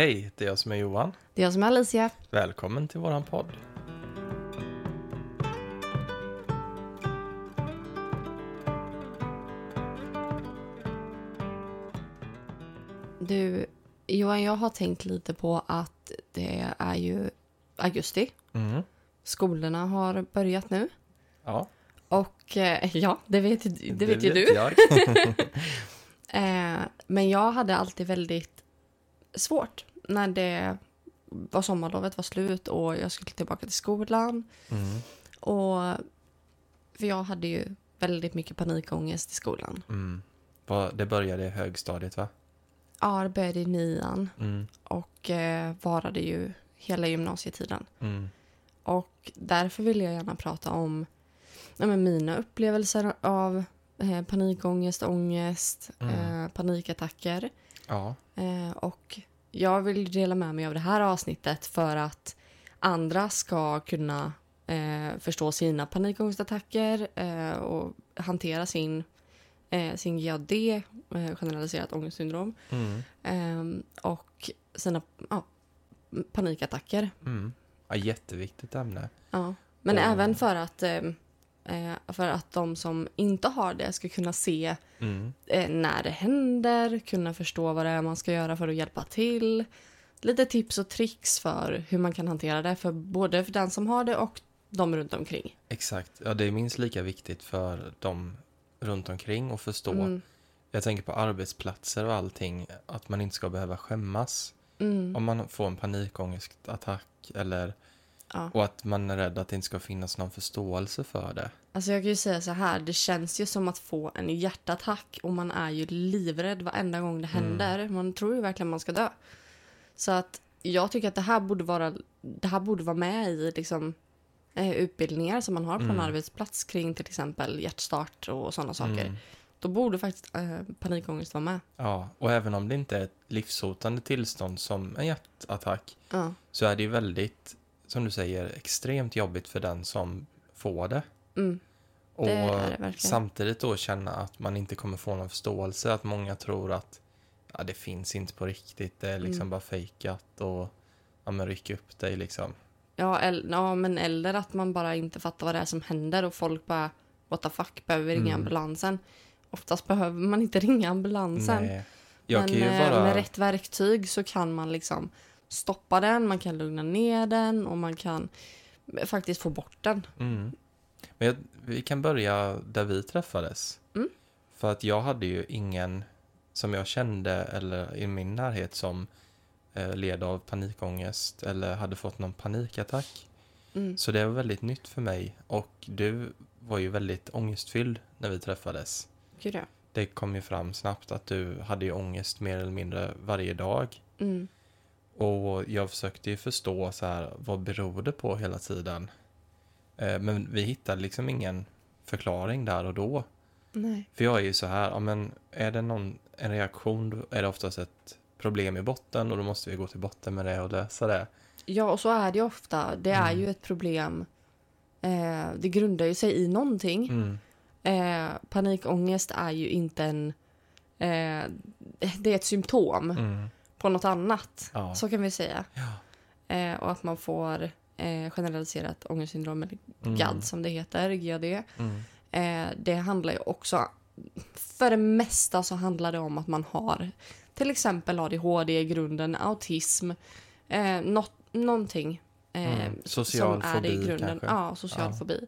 Hej, det är jag som är Johan. Det är jag som är Alicia. Välkommen till våran podd. Du, Johan, jag har tänkt lite på att det är ju augusti. Mm. Skolorna har börjat nu. Ja, Och eh, ja, det vet, ju- det vet ju vet du. Jag. Eh, men jag hade alltid väldigt svårt när det var sommarlovet var slut och jag skulle tillbaka till skolan. Mm. Och för jag hade ju väldigt mycket panikångest i skolan. Mm. Det började i högstadiet, va? Ja, det började i nian Mm. och eh, varade ju hela gymnasietiden. Mm. Och därför vill jag gärna prata om ja, mina upplevelser av eh, panikångest, ångest, Mm. eh, panikattacker. Ja. Eh, och jag vill dela med mig av det här avsnittet för att andra ska kunna eh, förstå sina panikångestattacker eh, och hantera sin, eh, sin GAD, eh, generaliserat ångestsyndrom, Mm. eh, och sina ja, panikattacker. Mm. ja. Jätteviktigt ämne. Ja. Men Och- även för att, eh, för att de som inte har det ska kunna se Mm. eh, när det händer, kunna förstå vad det är man ska göra för att hjälpa till. Lite tips och tricks för hur man kan hantera det, för både för den som har det och de runt omkring. Exakt. Ja, det är minst lika viktigt för dem runt omkring att förstå. Mm, Jag tänker på arbetsplatser och allting, att man inte ska behöva skämmas mm, om man får en panikångestattack eller ja. och att man är rädd att det inte ska finnas någon förståelse för det. Alltså jag kan ju säga så här, det känns ju som att få en hjärtattack och man är ju livrädd varenda gång det Mm. händer. Man tror ju verkligen man ska dö. Så att jag tycker att det här borde vara, det här borde vara med i liksom, eh, utbildningar som man har på Mm. en arbetsplats kring till exempel hjärtstart och sådana saker. Mm. Då borde faktiskt eh, panikångest vara med. Ja, och även om det inte är ett livshotande tillstånd som en hjärtattack Ja. så är det ju väldigt, som du säger, extremt jobbigt för den som får det. Mm. Och Det det samtidigt då känna att man inte kommer få någon förståelse, att många tror att ja, det finns inte på riktigt, det är liksom Mm. bara fejkat och ja, men ryck upp dig liksom. Ja, el- ja, men eller att man bara inte fattar vad det är som händer och folk bara what the fuck, behöver vi ringa Mm. ambulansen? Oftast behöver man inte ringa ambulansen. Men eh, bara... med rätt verktyg så kan man liksom stoppa den, man kan lugna ner den och man kan faktiskt få bort den. Mm. Men jag, vi kan börja där vi träffades. Mm. För att jag hade ju ingen som jag kände eller i min närhet som eh, led av panikångest eller hade fått någon panikattack. Mm. Så det var väldigt nytt för mig och du var ju väldigt ångestfylld när vi träffades. Gud ja. Det kom ju fram snabbt att du hade ju ångest mer eller mindre varje dag. Mm. Och jag försökte ju förstå så här, vad beror det på hela tiden? Eh, men vi hittade liksom ingen förklaring där och då. Nej. För jag är ju så här, ja men är det någon, en reaktion är det oftast ett problem i botten och då måste vi gå till botten med det och lösa det. Ja, och så är det ofta. Det är Mm. ju ett problem. Eh, det grundar ju sig i någonting. Mm. Eh, panikångest är ju inte en... Eh, det är ett symptom Mm. På något annat. Ja. Så kan vi säga. Ja. Eh, och att man får eh, generaliserat ångestsyndrom, eller Mm. GAD som det heter, GAD. Mm. Eh, det handlar ju också... För det mesta så handlar det om att man har till exempel ADHD i grunden, autism, eh, något, någonting. Eh, Mm. Social som är det i fobi grunden. kanske. Ja, social Ja. fobi.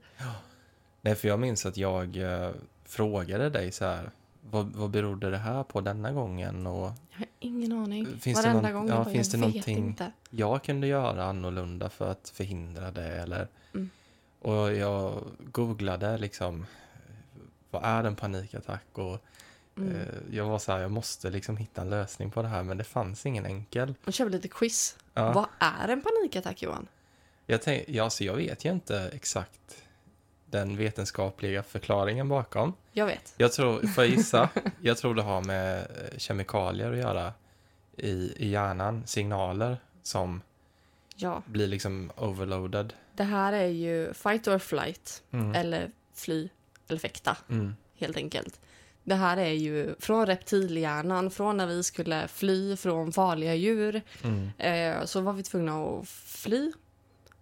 Nej, för jag minns att jag eh, frågade dig så här, vad, vad berodde det här på denna gången? Och Jag har ingen aning. Finns det Varenda någon- gång ja, jag finns det någonting- inte. jag kunde göra annorlunda för att förhindra det eller Mm. och jag googlade liksom vad är en panikattack och Mm. eh, jag var så här jag måste liksom hitta en lösning på det här men det fanns ingen enkel. Och kör vi lite quiz. Ja, Vad är en panikattack Johan? jag, tänk, ja, så jag vet ju inte exakt den vetenskapliga förklaringen bakom. Jag vet. Jag tror, får jag gissa? jag tror det har med eh, kemikalier att göra i, i hjärnan, signaler som Ja. blir liksom overloaded. Det här är ju fight or flight. Mm. Eller fly eller fäkta Mm. helt enkelt. Det här är ju från reptilhjärnan, från när vi skulle fly från farliga djur. Mm. Eh, så var vi tvungna att fly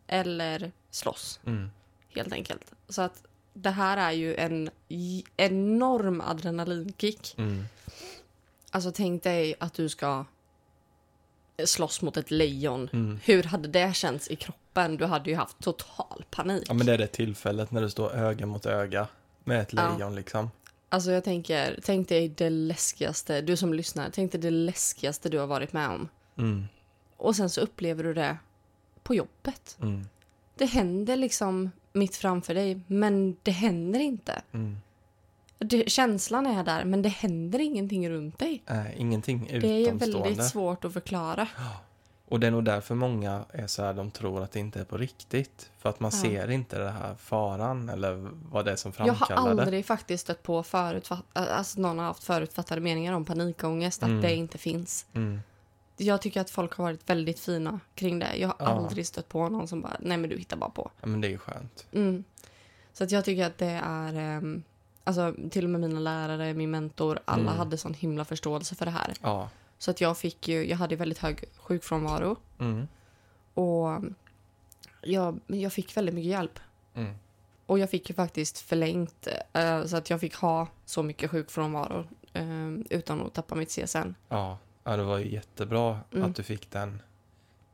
eller slåss, Mm. Helt enkelt. Så att det här är ju en enorm adrenalinkick. Mm. Alltså tänk dig att du ska slåss mot ett lejon. Mm. Hur hade det känts i kroppen? Du hade ju haft total panik. Ja, men det är det tillfället när du står öga mot öga med ett Ja. lejon liksom. Alltså jag tänker, tänk dig det läskigaste, du som lyssnar, tänk dig det läskigaste du har varit med om. Mm. Och sen så upplever du det på jobbet. Mm. Det händer liksom mitt framför dig, men det händer inte. Mm. Det, känslan är där, men det händer ingenting runt dig. Nej, ingenting Det är utomstående. väldigt svårt att förklara. Och det är nog därför många är så här, de tror att det inte är på riktigt. För att man Ja. ser inte den här faran eller vad det är som Jag har framkallar det. aldrig faktiskt stött på förutfatt, alltså någon har haft förutfattade meningar om panikångest, att Mm. det inte finns. Mm. Jag tycker att folk har varit väldigt fina kring det. Jag har Ja. aldrig stött på någon som bara, nej men du hittar bara på. Ja, men det är ju skönt. Mm. Så att jag tycker att det är, ehm, alltså till och med mina lärare, min mentor, alla Mm. hade sån himla förståelse för det här. Ja. Så att jag fick ju, jag hade väldigt hög sjukfrånvaro Mm. och jag, jag fick väldigt mycket hjälp. Mm. Och jag fick ju faktiskt förlängt eh, så att jag fick ha så mycket sjukfrånvaro eh, utan att tappa mitt CSN. Ja. Ja, det var ju jättebra Mm. att du fick den,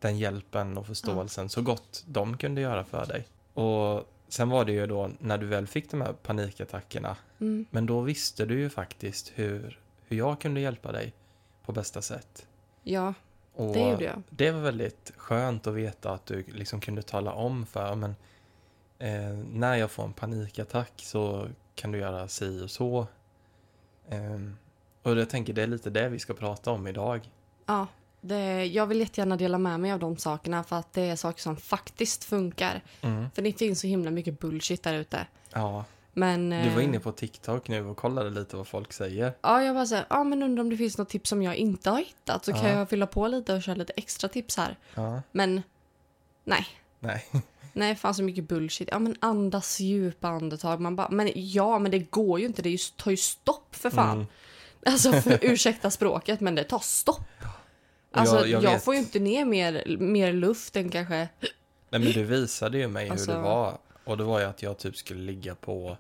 den hjälpen och förståelsen så gott de kunde göra för dig. Och sen var det ju då när du väl fick de här panikattackerna, Mm. men då visste du ju faktiskt hur, hur jag kunde hjälpa dig på bästa sätt. Ja, Och det gjorde jag. det var väldigt skönt att veta att du liksom kunde tala om för men eh, när jag får en panikattack så kan du göra si och så. Eh, och jag tänker det är lite det vi ska prata om idag. Ja, det, jag vill jättegärna dela med mig av de sakerna för att det är saker som faktiskt funkar. Mm. För det finns så himla mycket bullshit där ute. Ja, Men... du var eh, inne på TikTok nu och kollade lite vad folk säger. Ja, jag bara såhär, ja men undrar om det finns något tips som jag inte har hittat så kan Ja. jag fylla på lite och köra lite extra tips här. Ja, Men nej, nej. nej fan så mycket bullshit. Ja men andas djupa andetag. Man bara, men ja men det går ju inte, det ju, tar ju stopp för fan. Mm. Alltså för, ursäkta språket men det tar stopp. Alltså jag- jag, jag får ju inte ner mer, mer luft än kanske, Nej men du visade ju mig Alltså- hur det var. Och det var ju att jag typ skulle ligga på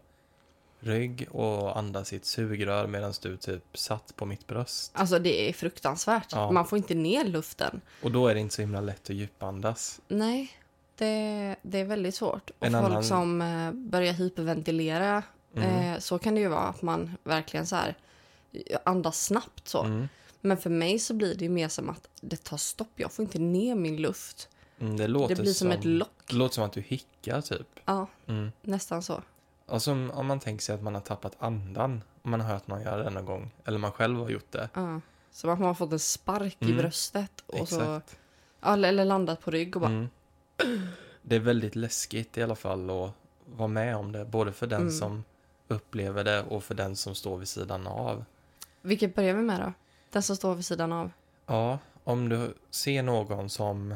rygg och andas i ett sugrör medan du typ satt på mitt bröst. alltså det är fruktansvärt. Ja. Man får inte ner luften. Och då är det inte så himla lätt att djupandas. Nej, det, det är väldigt svårt. Och En folk annan- som eh, börjar hyperventilera, Mm. eh, så kan det ju vara att man verkligen så här andas snabbt så. Mm. Men för mig så blir det mer som att det tar stopp. Jag får inte ner min luft. Mm, det låter Det blir som ett lock. Det låter som att du hickar typ. Ja, Mm. nästan så. Alltså om- man tänker sig att man har tappat andan. Om man har hört någon göra det någon gång. Eller man själv har gjort det. Ja. Som att man har fått en spark i Mm, bröstet. Och så, Exakt. eller eller landat på rygg och bara... Mm. Det är väldigt läskigt i alla fall att vara med om det. Både för den Mm. som upplever det och för den som står vid sidan av. Vilket börjar vi med då? Den som står vid sidan av. Ja, om du ser någon som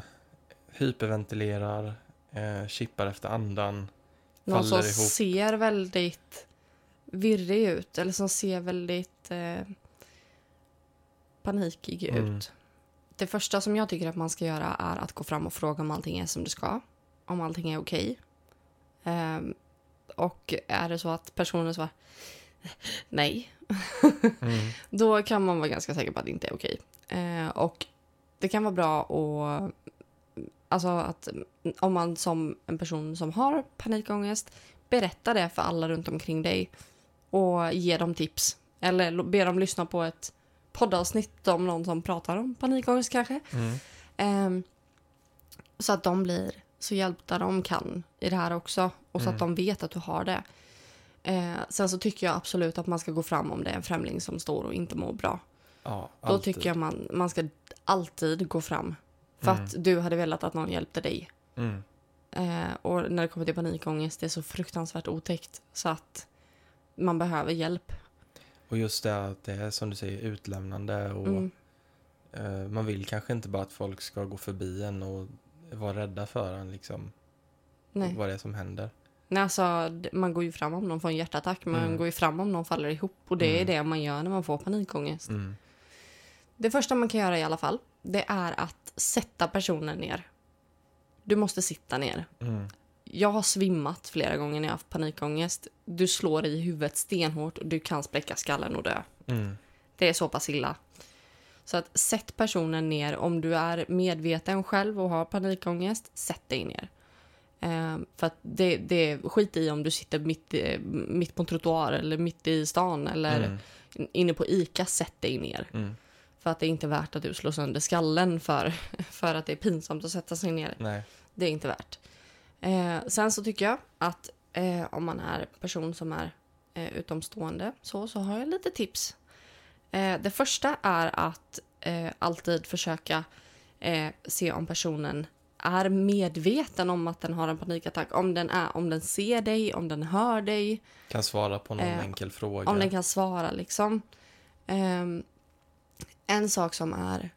hyperventilerar, eh, chippar efter andan, Någon som ihop. ser väldigt virrig ut. Eller som ser väldigt eh, panikig Mm. ut. Det första som jag tycker att man ska göra är att gå fram och fråga om allting är som det ska. Om allting är okej. Ehm, och är det så att personen svarar nej, Mm. då kan man vara ganska säker på att det inte är okej. Eh, och det kan vara bra att... Alltså att om man som en person som har panikångest berätta det för alla runt omkring dig och ge dem tips. Eller be dem lyssna på ett poddavsnitt om någon som pratar om panikångest kanske. Mm. Ehm, så att de blir så hjälpta de kan i det här också. Och så Mm. att de vet att du har det. Eh, sen så tycker jag absolut att man ska gå fram om det är en främling som står och inte mår bra. Ja, Då alltid. tycker jag man, man ska alltid gå fram. För Mm. att du hade velat att någon hjälpte dig. Mm. Eh, och när det kommer till panikångest, det är så fruktansvärt otäckt. Så att man behöver hjälp. Och just det att det är som du säger utlämnande och Mm. eh, man vill kanske inte bara att folk ska gå förbi en och vara rädda för en liksom. Nej. Vad det är som händer. Nej, alltså, man går ju fram om någon får en hjärtattack. Man Mm. går ju fram om någon faller ihop. Och det är Mm. det man gör när man får panikångest. Mm. Det första man kan göra i alla fall, det är att sätta personen ner. Du måste sitta ner. Mm. Jag har svimmat flera gånger när jag har haft panikångest. Du slår i huvudet stenhårt och du kan spräcka skallen och dö. Mm. Det är så pass illa. Så att sätt personen ner. Om du är medveten själv och har panikångest, sätt dig ner. Eh, för att det, det skit i om du sitter mitt, mitt på en trottoar eller mitt i stan eller Mm. inne på ICA, sätt dig ner. Mm. För att det är inte värt att du slår sönder skallen för, för att det är pinsamt att sätta sig ner. Nej. Det är inte värt. Eh, sen så tycker jag att eh, om man är person som är eh, utomstående så, så har jag lite tips. Eh, det första är att eh, alltid försöka se om personen är medveten om att den har en panikattack. Om den, är, om den ser dig, om den hör dig, Kan svara på någon Eh, enkel fråga. om den kan svara liksom. Ehm, en sak som är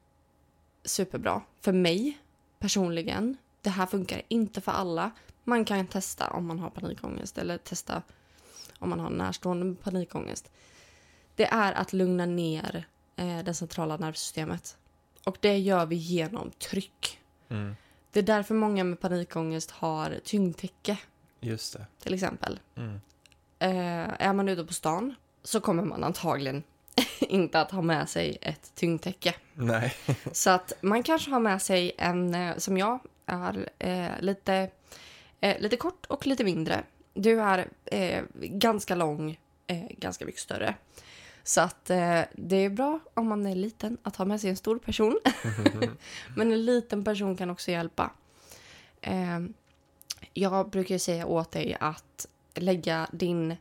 superbra för mig personligen. Det här funkar inte för alla. Man kan testa om man har panikångest eller testa om man har närstående panikångest. Det är att lugna ner eh, det centrala nervsystemet. Och det gör vi genom tryck. Mm. Det är därför många med panikångest har tyngdtäcke Just det. till exempel. Mm. Eh, är man ute på stan så kommer man antagligen inte att ha med sig ett tyngdtäcke. Nej. Så att man kanske har med sig en, eh, som jag, är eh, lite, eh, lite kort och lite mindre. Du är eh, ganska lång, eh, ganska mycket större. Så att eh, det är bra om man är liten att ha med sig en stor person. Men en liten person kan också hjälpa. Eh, jag brukar säga åt dig att lägga din,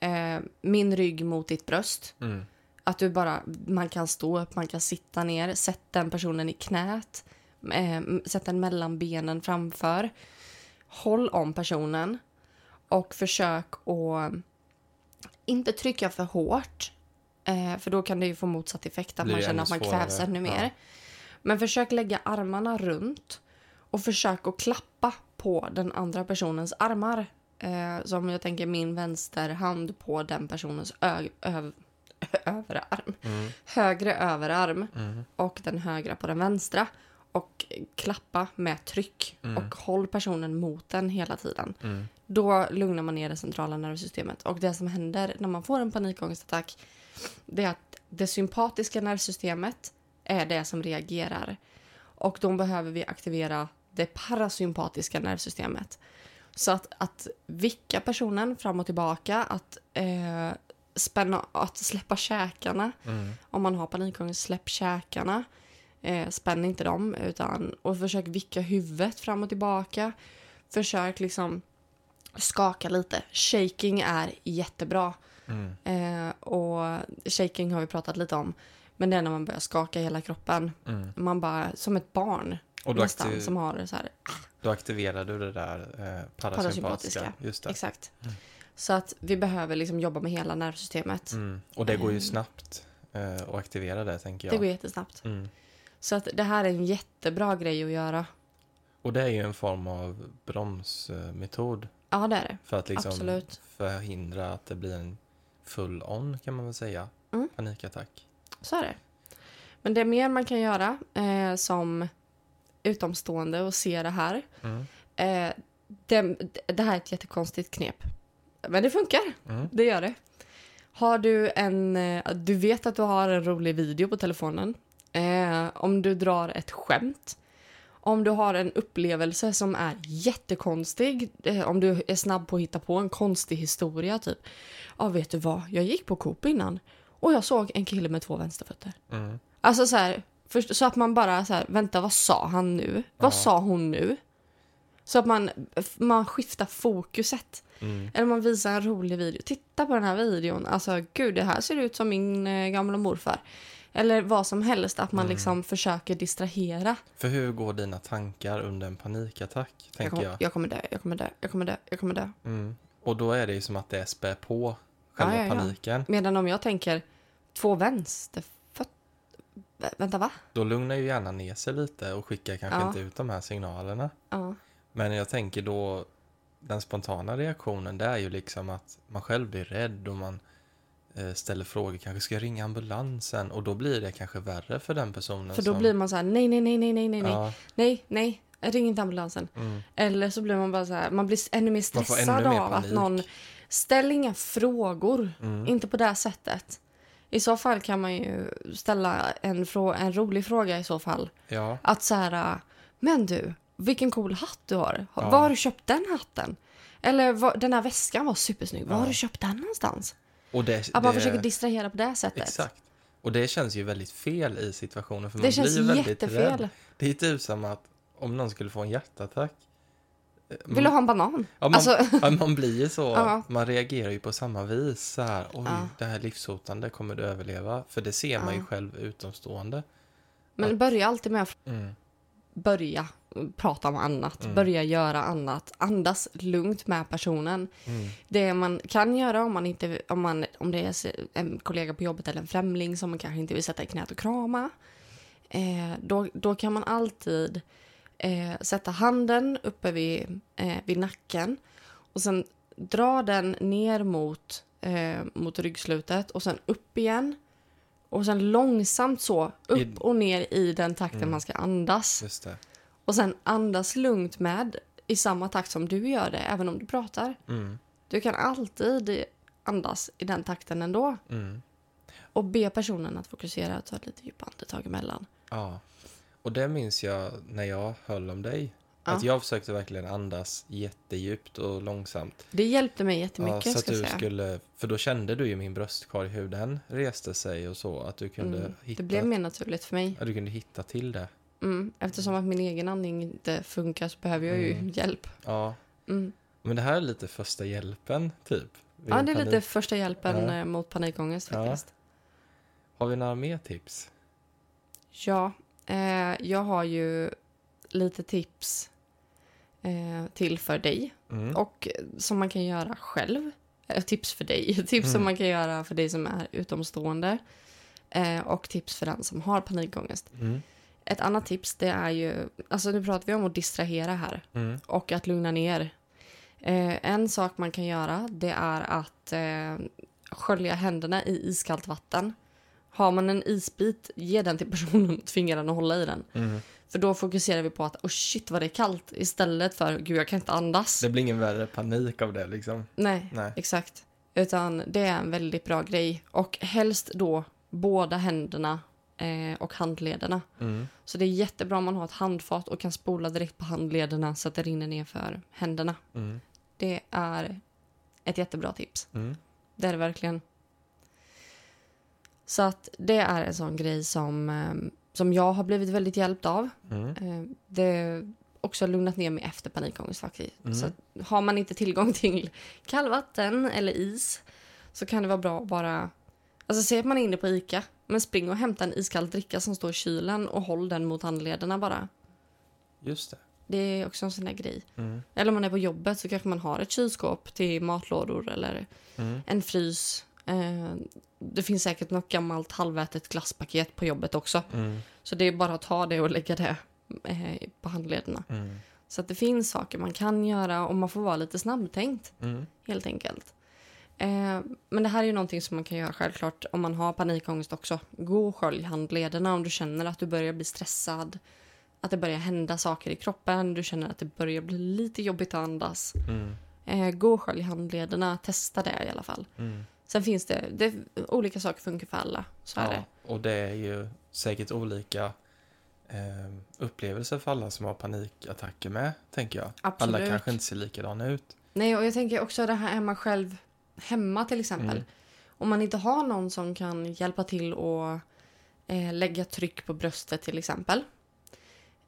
eh, min rygg mot ditt bröst. Mm. Att du bara, man kan stå upp, man kan sitta ner, sätt den personen i knät, eh, sätt den mellan benen framför. Håll om personen och försök att inte trycka för hårt. Eh, för då kan det ju få motsatt effekt, att man känner att man svårare. kvävs ännu mer. Ja. Men försök lägga armarna runt och försök att klappa på den andra personens armar. Eh, som jag tänker min vänsterhand på den personens ö- ö- överarm. Mm. Högre överarm Mm. och den högra på den vänstra. Och klappa med tryck Mm. och håll personen mot den hela tiden. Mm. Då lugnar man ner det centrala nervsystemet. Och det som händer när man får en panikångestattack det är att det sympatiska nervsystemet är det som reagerar. Och då behöver vi aktivera det parasympatiska nervsystemet. Så att, att vicka personen fram och tillbaka, att, eh, spänna, att släppa käkarna. Mm. Om man har panikångest, släpp käkarna. Eh, spänn inte dem, utan, och försök vicka huvudet fram och tillbaka. Försök liksom skaka lite. Shaking är jättebra. Mm. Eh, och shaking har vi pratat lite om. Men det är när man börjar skaka hela kroppen. Mm. Man bara, som ett barn Och då, nästan, aktiv- som har så här, då aktiverar du det där eh, parasympatiska. Just det. exakt. Så att vi behöver liksom jobba med hela nervsystemet. Mm. Och det går ju Mm. snabbt eh, att aktivera det, tänker jag. Det går jättesnabbt. Mm. Så att det här är en jättebra grej att göra. Och det är ju en form av bromsmetod Ja, det är det. för att liksom Absolut. förhindra att det blir en full on, kan man väl säga, Mm. panikattack. Så är det. Men det är mer man kan göra eh, som utomstående och se det här. Mm. Eh, det, det här är ett jättekonstigt knep. Men det funkar. Mm. Det gör det. Har du en... eh, Du vet att du har en rolig video på telefonen. Eh, om du drar ett skämt. Om du har en upplevelse som är jättekonstig. Eh, om du är snabb på att hitta på en konstig historia. Typ. Ja, vet du vad? Jag gick på Coop innan. Och jag såg en kille med två vänsterfötter. Mm. Alltså så här, först, så att man bara så här, vänta vad sa han nu? Vad Ja. sa hon nu? Så att man, man skiftar fokuset. Mm. Eller man visar en rolig video. Titta på den här videon. Alltså gud, det här ser ut som min eh, gamla morfar. Eller vad som helst, att man Mm. liksom försöker distrahera. För hur går dina tankar under en panikattack, Jag, tänker kom, jag. jag kommer dö, jag kommer dö, jag kommer dö, jag kommer dö. Mm. Och då är det ju som att det spär på själva Ja, ja, ja. paniken. Medan om jag tänker två vänsterfötter. Vä- Vänta, va? Då lugnar ju hjärnan ner sig lite och skickar kanske inte ut de här signalerna. Men jag tänker då den spontana reaktionen det är ju liksom att man själv blir rädd och man ställer frågor, kanske ska jag ringa ambulansen? Och då blir det kanske värre för den personen. För då som, blir man så här, nej, nej, nej, nej, nej, nej, ja, nej, nej, ring inte ambulansen. mm, Eller så blir man bara så här, man blir ännu mer får ännu stressad mer av att någon, ställ inga frågor, mm, inte på det sättet. I så fall kan man ju ställa en, frå- en rolig fråga i så fall. ja, Att så här, men du, vilken cool hatt du har. Ja. Var har du köpt den hatten? Eller "Var- den här väskan var supersnygg. Var har du köpt den någonstans? Och det, Att man det, försöker distrahera på det sättet. Exakt. Och det känns ju väldigt fel i situationen. För Det man känns blir ju väldigt jättefel. rädd. Det är typ som att om någon skulle få en hjärtattack. eh, Vill du ha en banan? Ja, man, Alltså, ja, man blir ju så. Man reagerar ju på samma vis. Så här, Oj, det här är livshotande. Kommer du överleva? För det ser man ju själv utomstående. men börja alltid med att Mm. Börja prata om annat. Mm. Börja göra annat. Andas lugnt med personen. Mm. Det man kan göra om, man inte, om, man, om det är en kollega på jobbet eller en främling som man kanske inte vill sätta i knät och krama. Eh, då, då kan man alltid eh, sätta handen uppe vid, eh, vid nacken och sen dra den ner mot, eh, mot ryggslutet och sen upp igen. Och sen långsamt så upp och ner i den takten Mm. man ska andas. Just det. Och sen andas lugnt med i samma takt som du gör det, även om du pratar. Mm. Du kan alltid andas i den takten ändå. Mm. Och be personen att fokusera och ta ett lite djupa andetag emellan. Ja. Och det minns jag när jag höll om dig. Ja. Att jag försökte verkligen andas jättedjupt och långsamt. Det hjälpte mig jättemycket, så att du säga. skulle, för då kände du ju min bröstkorg hur den reste sig och så. Att du kunde, Mm. hitta, Det blev mer naturligt för mig. ja, du kunde hitta till det. Mm. Eftersom att min egen andning inte funkar så behöver jag ju Mm. hjälp. Ja. Mm. Men det här är lite första hjälpen, typ. Ja, det är lite första hjälpen Ja. eh, mot panikångest Ja. faktiskt. Har vi några mer tips? Ja, eh, jag har ju lite tips eh, till för dig. Mm. Och som man kan göra själv. Eh, tips för dig. Tips som Mm. man kan göra för dig som är utomstående. Eh, och tips för den som har panikångest. Mm. Ett annat tips det är ju, alltså nu pratar vi om att distrahera här. Mm. Och att lugna ner. Eh, en sak man kan göra det är att eh, skölja händerna i iskallt vatten. Har man en isbit, ge den till personen och tvinga den att hålla i den. För då fokuserar vi på att oh shit vad det är kallt istället för gud jag kan inte andas. Det blir ingen värre panik av det liksom. Nej, Nej. exakt. Utan det är en väldigt bra grej. Och helst då båda händerna eh, och handlederna. Mm. Så det är jättebra om man har ett handfat och kan spola direkt på handlederna så att det rinner ner för händerna. Mm. Det är ett jättebra tips. Mm. Det är det verkligen. Så att det är en sån grej som, eh, som jag har blivit väldigt hjälpt av. Mm. Eh, Det också lugnat ner mig efter panikångest faktiskt. Mm. Så har man inte tillgång till kallvatten eller is så kan det vara bra att bara... Alltså säg att man är inne på Ica, men spring och hämta en iskall dricka som står i kylen och håll den mot handlederna bara. Just det. Det är också en sån där grej. Mm. Eller om man är på jobbet så kanske man har ett kylskåp till matlådor eller Mm. en frys. Eh, Det finns säkert något gammalt halvätet glasspaket på jobbet också. Mm. Så det är bara att ta det och lägga det eh, på handlederna. Mm. Så att det finns saker man kan göra och man får vara lite snabbtänkt Mm. helt enkelt. Eh, men det här är ju någonting som man kan göra självklart om man har panikångest också. Gå och skölj handlederna om du känner att du börjar bli stressad. Att det börjar hända saker i kroppen. Du känner att det börjar bli lite jobbigt att andas. Mm. Eh, gå och skölj handlederna. Testa det i alla fall. Mm. Sen finns det, det olika saker funkar för alla. Så är Ja, det. och det är ju säkert olika eh, upplevelser för alla som har panikattacker med, tänker jag. Absolut. Alla kanske inte ser likadana ut. Nej, och jag tänker också det här är man själv hemma till exempel. Mm. Om man inte har någon som kan hjälpa till att eh, lägga tryck på bröstet till exempel.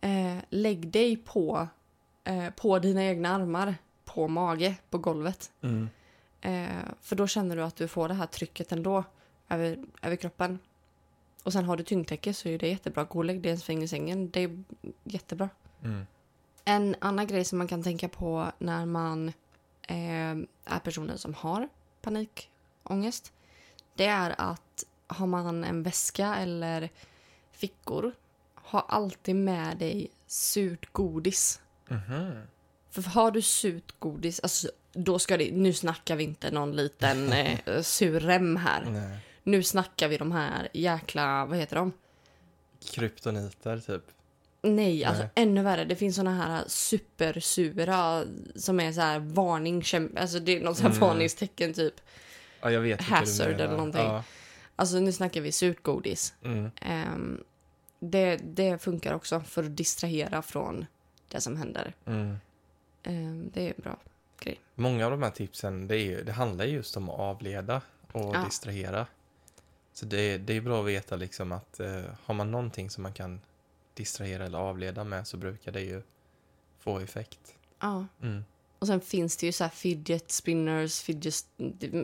Eh, lägg dig på, eh, på dina egna armar, på mage, på golvet. Mm. Eh, för då känner du att du får det här trycket ändå över, över kroppen. Och sen har du tyngdtäcke så är det jättebra. Gå och lägg dig en sväng i sängen. Det är jättebra. Mm. En annan grej som man kan tänka på när man eh, är personen som har panikångest. Det är att har man en väska eller fickor, ha alltid med dig surt godis. Mhm. För har du surt godis, alltså, då ska det, nu snackar vi inte någon liten eh, sur rem här. Nej. Nu snackar vi de här jäkla, vad heter de? Kryptoniter typ. Nej, alltså Nej. ännu värre. Det finns såna här supersura som är så här varning, alltså det är något så här Mm. varningstecken typ. Ja, jag vet Hazard eller någonting. Ja. Alltså nu snackar vi surt godis. Mm. Ehm, det, det funkar också för att distrahera från det som händer. Mm. Ehm, det är bra. Många av de här tipsen, det, är det handlar ju just om att avleda och Ja. distrahera. Så det, det är bra att veta liksom att eh, har man någonting som man kan distrahera eller avleda med så brukar det ju få effekt. Ja. Mm. Och sen finns det ju så här fidget spinners, fidget,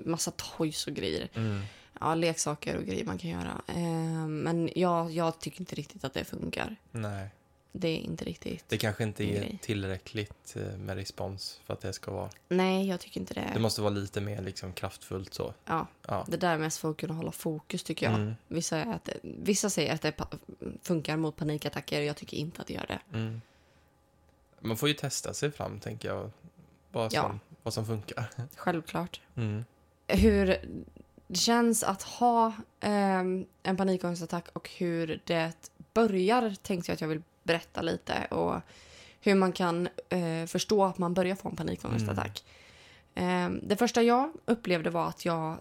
massa toys och grejer. Mm. Ja, leksaker och grejer man kan göra. Ehm, men jag, jag tycker inte riktigt att det funkar. Nej, Det är inte riktigt. det kanske inte är tillräckligt eh, med respons för att det ska vara. Nej, jag tycker inte det. Det måste vara lite mer liksom kraftfullt så. Ja, Ja. det där är mest för att kunna hålla fokus tycker jag. Mm. Vissa, att det, vissa säger att det funkar mot panikattacker. Jag tycker inte att det gör det. Mm. Man får ju testa sig fram, tänker jag. Vad som, Ja. vad som funkar. Självklart. Mm. Hur det känns att ha ehm, en panikångestattack och hur det börjar tänkte jag att jag vill berätta lite. Och hur man kan eh, förstå att man börjar få en panikångestattack. Ehm, det första jag upplevde var att jag...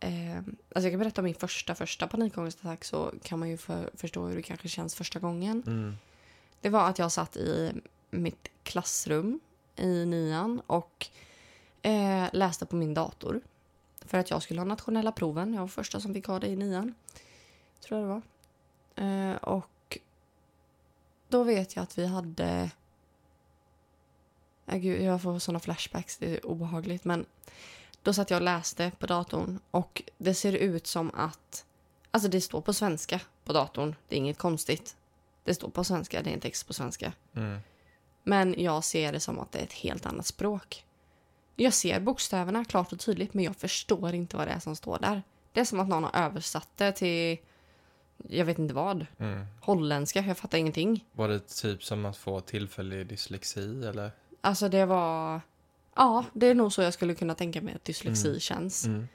ehm, alltså jag kan berätta om min första, första panikångestattack så kan man ju för, förstå hur det kanske känns första gången. Mm. Det var att jag satt i mitt klassrum i nian och eh, läste på min dator. För att jag skulle ha nationella proven. Jag var första som fick ha det i nian. Tror jag det var. Eh, och då vet jag att vi hade... Äh, gud, jag får såna flashbacks, det är obehagligt. Men då satt jag och läste på datorn och det ser ut som att... Alltså det står på svenska på datorn. Det är inget konstigt. Det står på svenska, det är en text på svenska. Mm. Men jag ser det som att det är ett helt annat språk. Jag ser bokstäverna klart och tydligt men jag förstår inte vad det är som står där. Det är som att någon har översatt det till, jag vet inte vad, Mm. holländska, jag fattar ingenting. Var det typ som att få tillfällig dyslexi eller? Alltså det var, ja det är nog så jag skulle kunna tänka mig att dyslexi Mm. känns. Mm.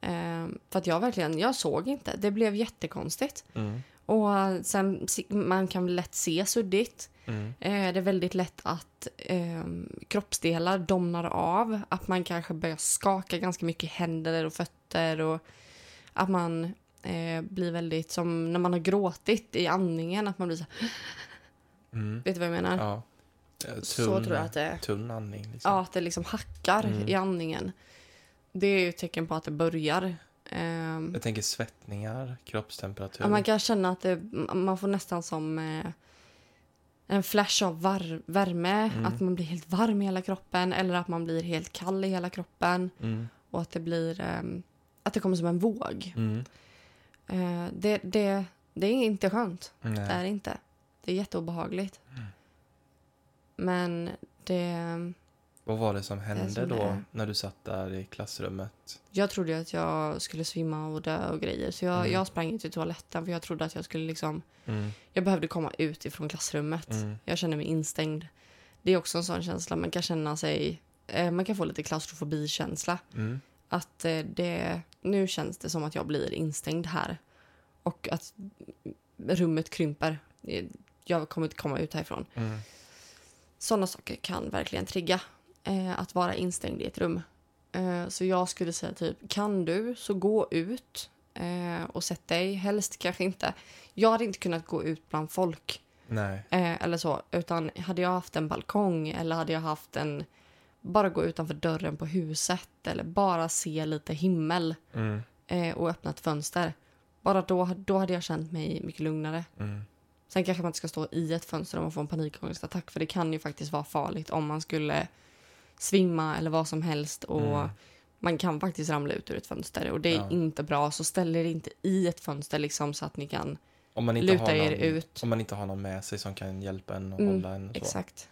Ehm, för att jag verkligen, jag såg inte, det blev jättekonstigt. Mm. Och sen, man kan lätt se suddigt. Mm. Eh, det är väldigt lätt att eh, kroppsdelar domnar av. Att man kanske börjar skaka ganska mycket i händer och fötter. Och att man eh, blir väldigt som när man har gråtit i andningen. Att man blir så Mm. Vet du vad jag menar? Ja. Eh, så tror jag att det är. Tunn andning liksom. Ja, att det liksom hackar Mm. i andningen. Det är ju ett tecken på att det börjar. Ehm, Jag tänker svettningar, kroppstemperatur. Ja, man kan känna att det, man får nästan som eh, en flash av var, värme. Mm. Att man blir helt varm i hela kroppen eller att man blir helt kall i hela kroppen. Mm. Och att det blir ehm, att det kommer som en våg. Mm. Eh, det, det, det är inte skönt. Det Nej. är det inte. Det är jätteobehagligt. Mm. Men det... Vad var det som hände som det då är. när du satt där i klassrummet? Jag trodde att jag skulle svimma och dö och grejer. Så jag, Mm. jag sprang ut till toaletten för jag trodde att jag skulle liksom... Mm. Jag behövde komma ut ifrån klassrummet. Mm. Jag känner mig instängd. Det är också en sån känsla. Man kan känna sig... Eh, man kan få lite klaustrofobi-känsla. Mm. Att eh, det... Nu känns det som att jag blir instängd här. Och att rummet krymper. Eh, Jag kommer inte komma ut härifrån. Mm. Sådana saker kan verkligen trigga. Eh, att vara instängd i ett rum. Eh, så jag skulle säga typ, kan du så gå ut eh, och sätt dig. Helst kanske inte. Jag hade inte kunnat gå ut bland folk. Eh, eller så. Utan hade jag haft en balkong eller hade jag haft en... Bara gå utanför dörren på huset eller bara se lite himmel Mm. eh, och öppna ett fönster. Bara då, då hade jag känt mig mycket lugnare. Mm. Sen kanske man inte ska stå i ett fönster om man får en panikångestattack för det kan ju faktiskt vara farligt om man skulle svimma eller vad som helst och Mm. man kan faktiskt ramla ut ur ett fönster och det är Ja. inte bra så ställ er inte i ett fönster liksom så att ni kan Om man inte luta har er någon, ut. Om man inte har någon med sig som kan hjälpa en och Mm, hålla en och så. Exakt.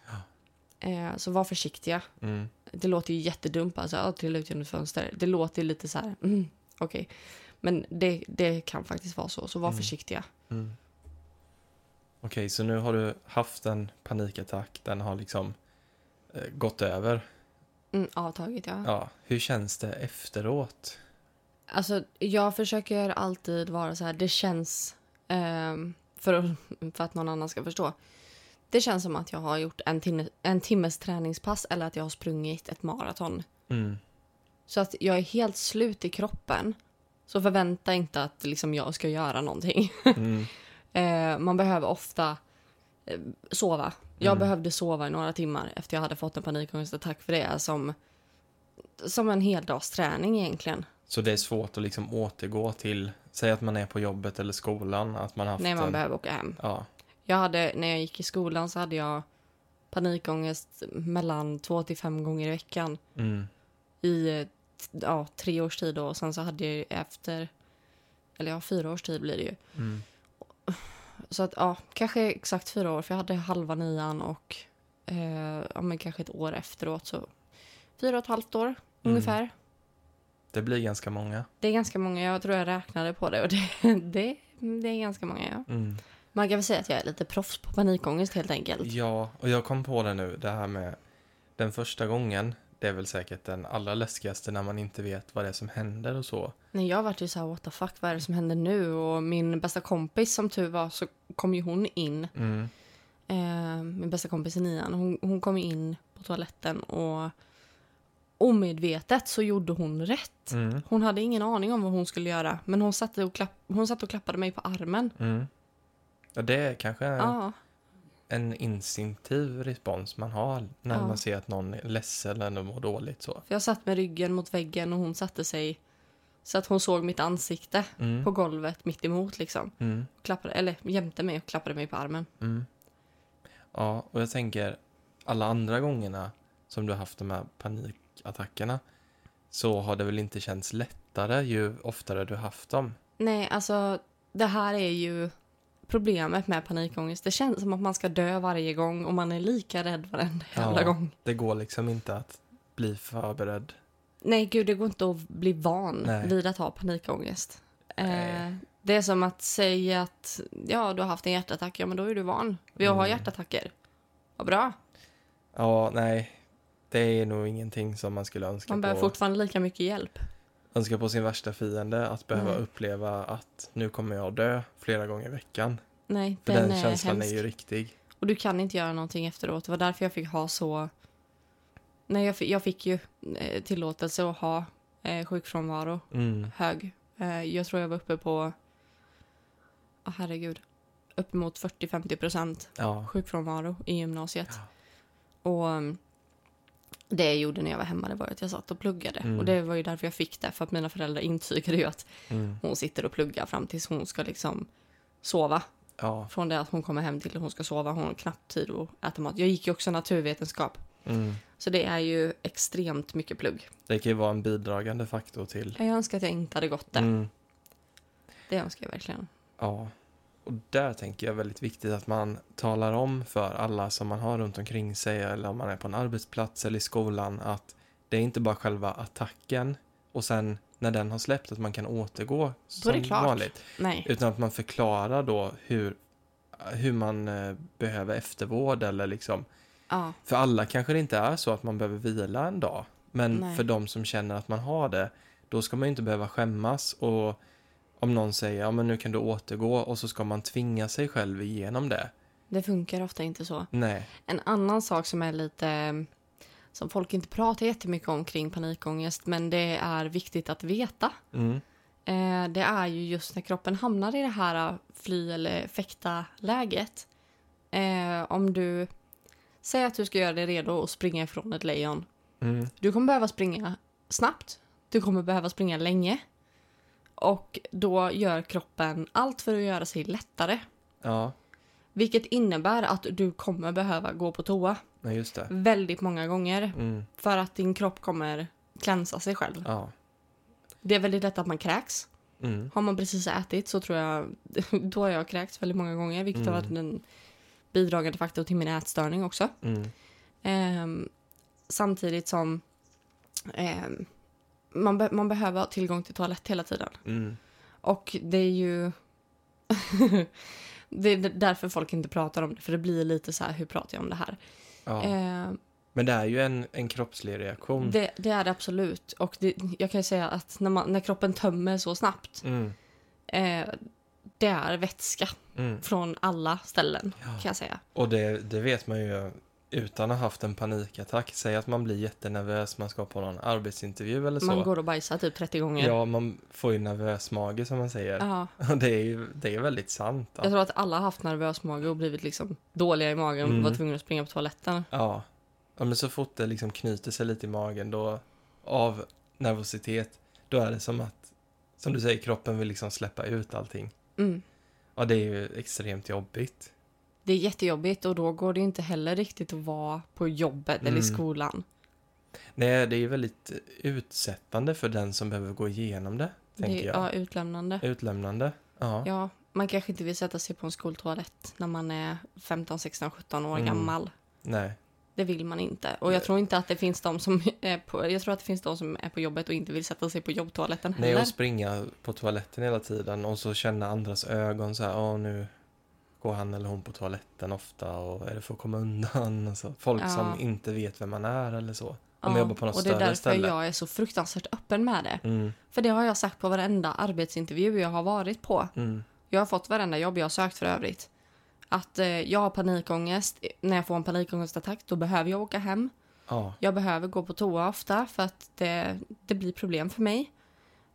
Eh, så var försiktiga. Mm. Det låter ju jättedumt, alltså att trilla ut genom ett fönster. Det låter lite så här, mm, okej. Men det, det kan faktiskt vara så, så var Mm. försiktiga. Mm. Okej, så nu har du haft en panikattack. Den har liksom eh, gått över. Mm, avtagit, ja. Ja, hur känns det efteråt? Alltså, jag försöker alltid vara så här, det känns, ehm, för, för att någon annan ska förstå. Det känns som att jag har gjort en, timme, en timmes träningspass eller att jag har sprungit ett maraton. Mm. Så att jag är helt slut i kroppen. Så förvänta inte att liksom, jag ska göra någonting. Mm. Eh, man behöver ofta eh, sova. Jag Mm. behövde sova i några timmar efter jag hade fått en panikångestattack för det är som, som en heldagsträning egentligen. Så det är svårt att liksom återgå till, säg att man är på jobbet eller skolan, att man haft när man en... behöver åka hem. Ja, Jag hade, när jag gick i skolan så hade jag panikångest mellan två till fem gånger i veckan mm. i eh, ja, tre års tid då. och sen så hade jag ju efter, eller ja, fyra års tid blir det ju. Mm. Så att ja, kanske exakt fyra år för jag hade halva nian och eh, ja, men kanske ett år efteråt så fyra och ett halvt år ungefär. Det blir ganska många. Det är ganska många, jag tror jag räknade på det och det, det, det är ganska många ja. Mm. Man kan väl säga att jag är lite proffs på panikångest helt enkelt. Ja, och jag kom på det nu, det här med den första gången, det är väl säkert den allra läskigaste när man inte vet vad det är som händer och så. Nej, jag vart ju så här, what the fuck, vad är det som händer nu? Och min bästa kompis, som tur var, så kom ju hon in. Mm. Eh, min bästa kompis i nian, hon, hon kom in på toaletten och omedvetet så gjorde hon rätt. Mm. Hon hade ingen aning om vad hon skulle göra, men hon satt och, klapp, hon satt och klappade mig på armen. Mm. Ja, det är kanske Ja, en instinktiv respons man har när Ja. man ser att någon är ledsen eller mår dåligt så. för jag satt med ryggen mot väggen och hon satte sig så att hon såg mitt ansikte Mm. på golvet mitt emot liksom. Mm. Klappade, eller jämte mig och klappade mig på armen. Mm. Ja, och jag tänker alla andra gångerna som du har haft de här panikattackerna så har det väl inte känts lättare ju oftare du har haft dem. Nej, alltså det här är ju problemet med panikångest. Det känns som att man ska dö varje gång och man är lika rädd varenda jävla Ja. gång. Det går liksom inte att bli förberedd. Nej, gud, det går inte att bli van Nej. vid att ha panikångest. Eh, det är som att säga att ja, du har haft en hjärtattack, ja men då är du van vid att ha Mm. hjärtattacker. Vad bra. Ja, nej. Det är nog ingenting som man skulle önska Man på. behöver fortfarande lika mycket hjälp. Önska på sin värsta fiende att behöva Nej. uppleva att nu kommer jag dö flera gånger i veckan. Nej, För den, den, är känslan hemsk. är ju riktig. Och du kan inte göra någonting efteråt. Det var därför jag fick ha så... Nej, jag fick, jag fick ju eh, tillåtelse att ha eh, sjukfrånvaro Mm. hög. Eh, jag tror jag var uppe på... Oh, herregud. Uppemot 40-50 procent Ja. sjukfrånvaro i gymnasiet. Ja. Och um, det jag gjorde när jag var hemma det var att jag satt och pluggade. Mm. Och det var ju därför jag fick det. För att mina föräldrar intygade ju att Mm. hon sitter och pluggar fram tills hon ska liksom sova. Ja. Från det att hon kommer hem till att hon ska sova. Hon har knappt tid att äta mat. Jag gick ju också naturvetenskap. Mm. Så det är ju extremt mycket plugg. Det kan ju vara en bidragande faktor till. Jag önskar att jag inte hade gått där. Mm. Det önskar jag verkligen. Ja. Och där tänker jag väldigt viktigt att man talar om för alla som man har runt omkring sig eller om man är på en arbetsplats eller i skolan att det är inte bara själva attacken och sen när den har släppt att man kan återgå som det klart. vanligt. Nej. Utan att man förklarar då hur, hur man eh, behöver eftervård eller liksom Ja. För alla kanske det inte är så att man behöver vila en dag. Men Nej. för de som känner att man har det, då ska man ju inte behöva skämmas. Och om någon säger, ja men nu kan du återgå och så ska man tvinga sig själv igenom det. Det funkar ofta inte så. Nej. En annan sak som är lite som folk inte pratar jättemycket om kring panikångest men det är viktigt att veta. Mm. Eh, det är ju just när kroppen hamnar i det här fly eller fäkta läget. Eh, om du säger att du ska göra dig redo att springa ifrån ett lejon. Mm. Du kommer behöva springa snabbt. Du kommer behöva springa länge. Och då gör kroppen allt för att göra sig lättare. Ja, Vilket innebär att du kommer behöva gå på toa nej, just det. väldigt många gånger. Mm. För att din kropp kommer klänsa sig själv. Ja. Det är väldigt lätt att man kräks. Mm. Har man precis ätit så tror jag, då har jag kräkts väldigt många gånger. Vilket har Mm. varit en bidragande faktor till min ätstörning också. Mm. Ehm, samtidigt som ehm, man, be- man behöver ha tillgång till toalett hela tiden. Mm. Och det är ju... det är därför folk inte pratar om det. För det blir lite så här, hur pratar jag om det här? Ja. Men Men det är ju en, en kroppslig reaktion. Det, det är det absolut. Och det, jag kan ju säga att när, man, när kroppen tömmer så snabbt, Mm, eh, det är vätska mm. från alla ställen, Ja. kan jag säga. Och det, det vet man ju utan att ha haft en panikattack. Säg att man blir jättenervös, man ska på någon arbetsintervju eller så. Man går och bajsar typ 30 gånger. Ja, man får ju nervös mage som man säger. Ja. Det är ju det är väldigt sant. Jag Ja. tror att alla har haft nervös mage och blivit liksom dåliga i magen och Mm. varit tvungna att springa på toaletten. ja. Ja, men så fort det liksom knyter sig lite i magen då, av nervositet, då är det som att, som du säger, kroppen vill liksom släppa ut allting. Mm. Ja, det är ju extremt jobbigt. Det är jättejobbigt och då går det inte heller riktigt att vara på jobbet eller i Mm. skolan. Nej, det är ju väldigt utsättande för den som behöver gå igenom det, tänker Det, jag. ja, utlämnande. Utlämnande. Ja. Ja, man kanske inte vill sätta sig på en skoltoalett när man är 15, 16, 17 år Mm. gammal. Nej. Det vill man inte. Och jag tror inte att det finns de som är på, jag tror att det finns de som är på jobbet och inte vill sätta sig på jobbtoaletten Nej, heller. och springa på toaletten hela tiden och så känna andras ögon så här, åh nu går han eller hon på toaletten ofta och är det för att komma undan? Och så. Folk Ja. som inte vet vem man är eller så. Om Ja, jobbar på något och det är därför ställe. jag är så fruktansvärt öppen med det. Mm, För det har jag sagt på varenda arbetsintervju jag har varit på. mm, Jag har fått varenda jobb jag har sökt för övrigt. Att eh, jag har panikångest. När jag får en panikångestattack då behöver jag åka hem. ja, Jag behöver gå på toa ofta för att det, det blir problem för mig.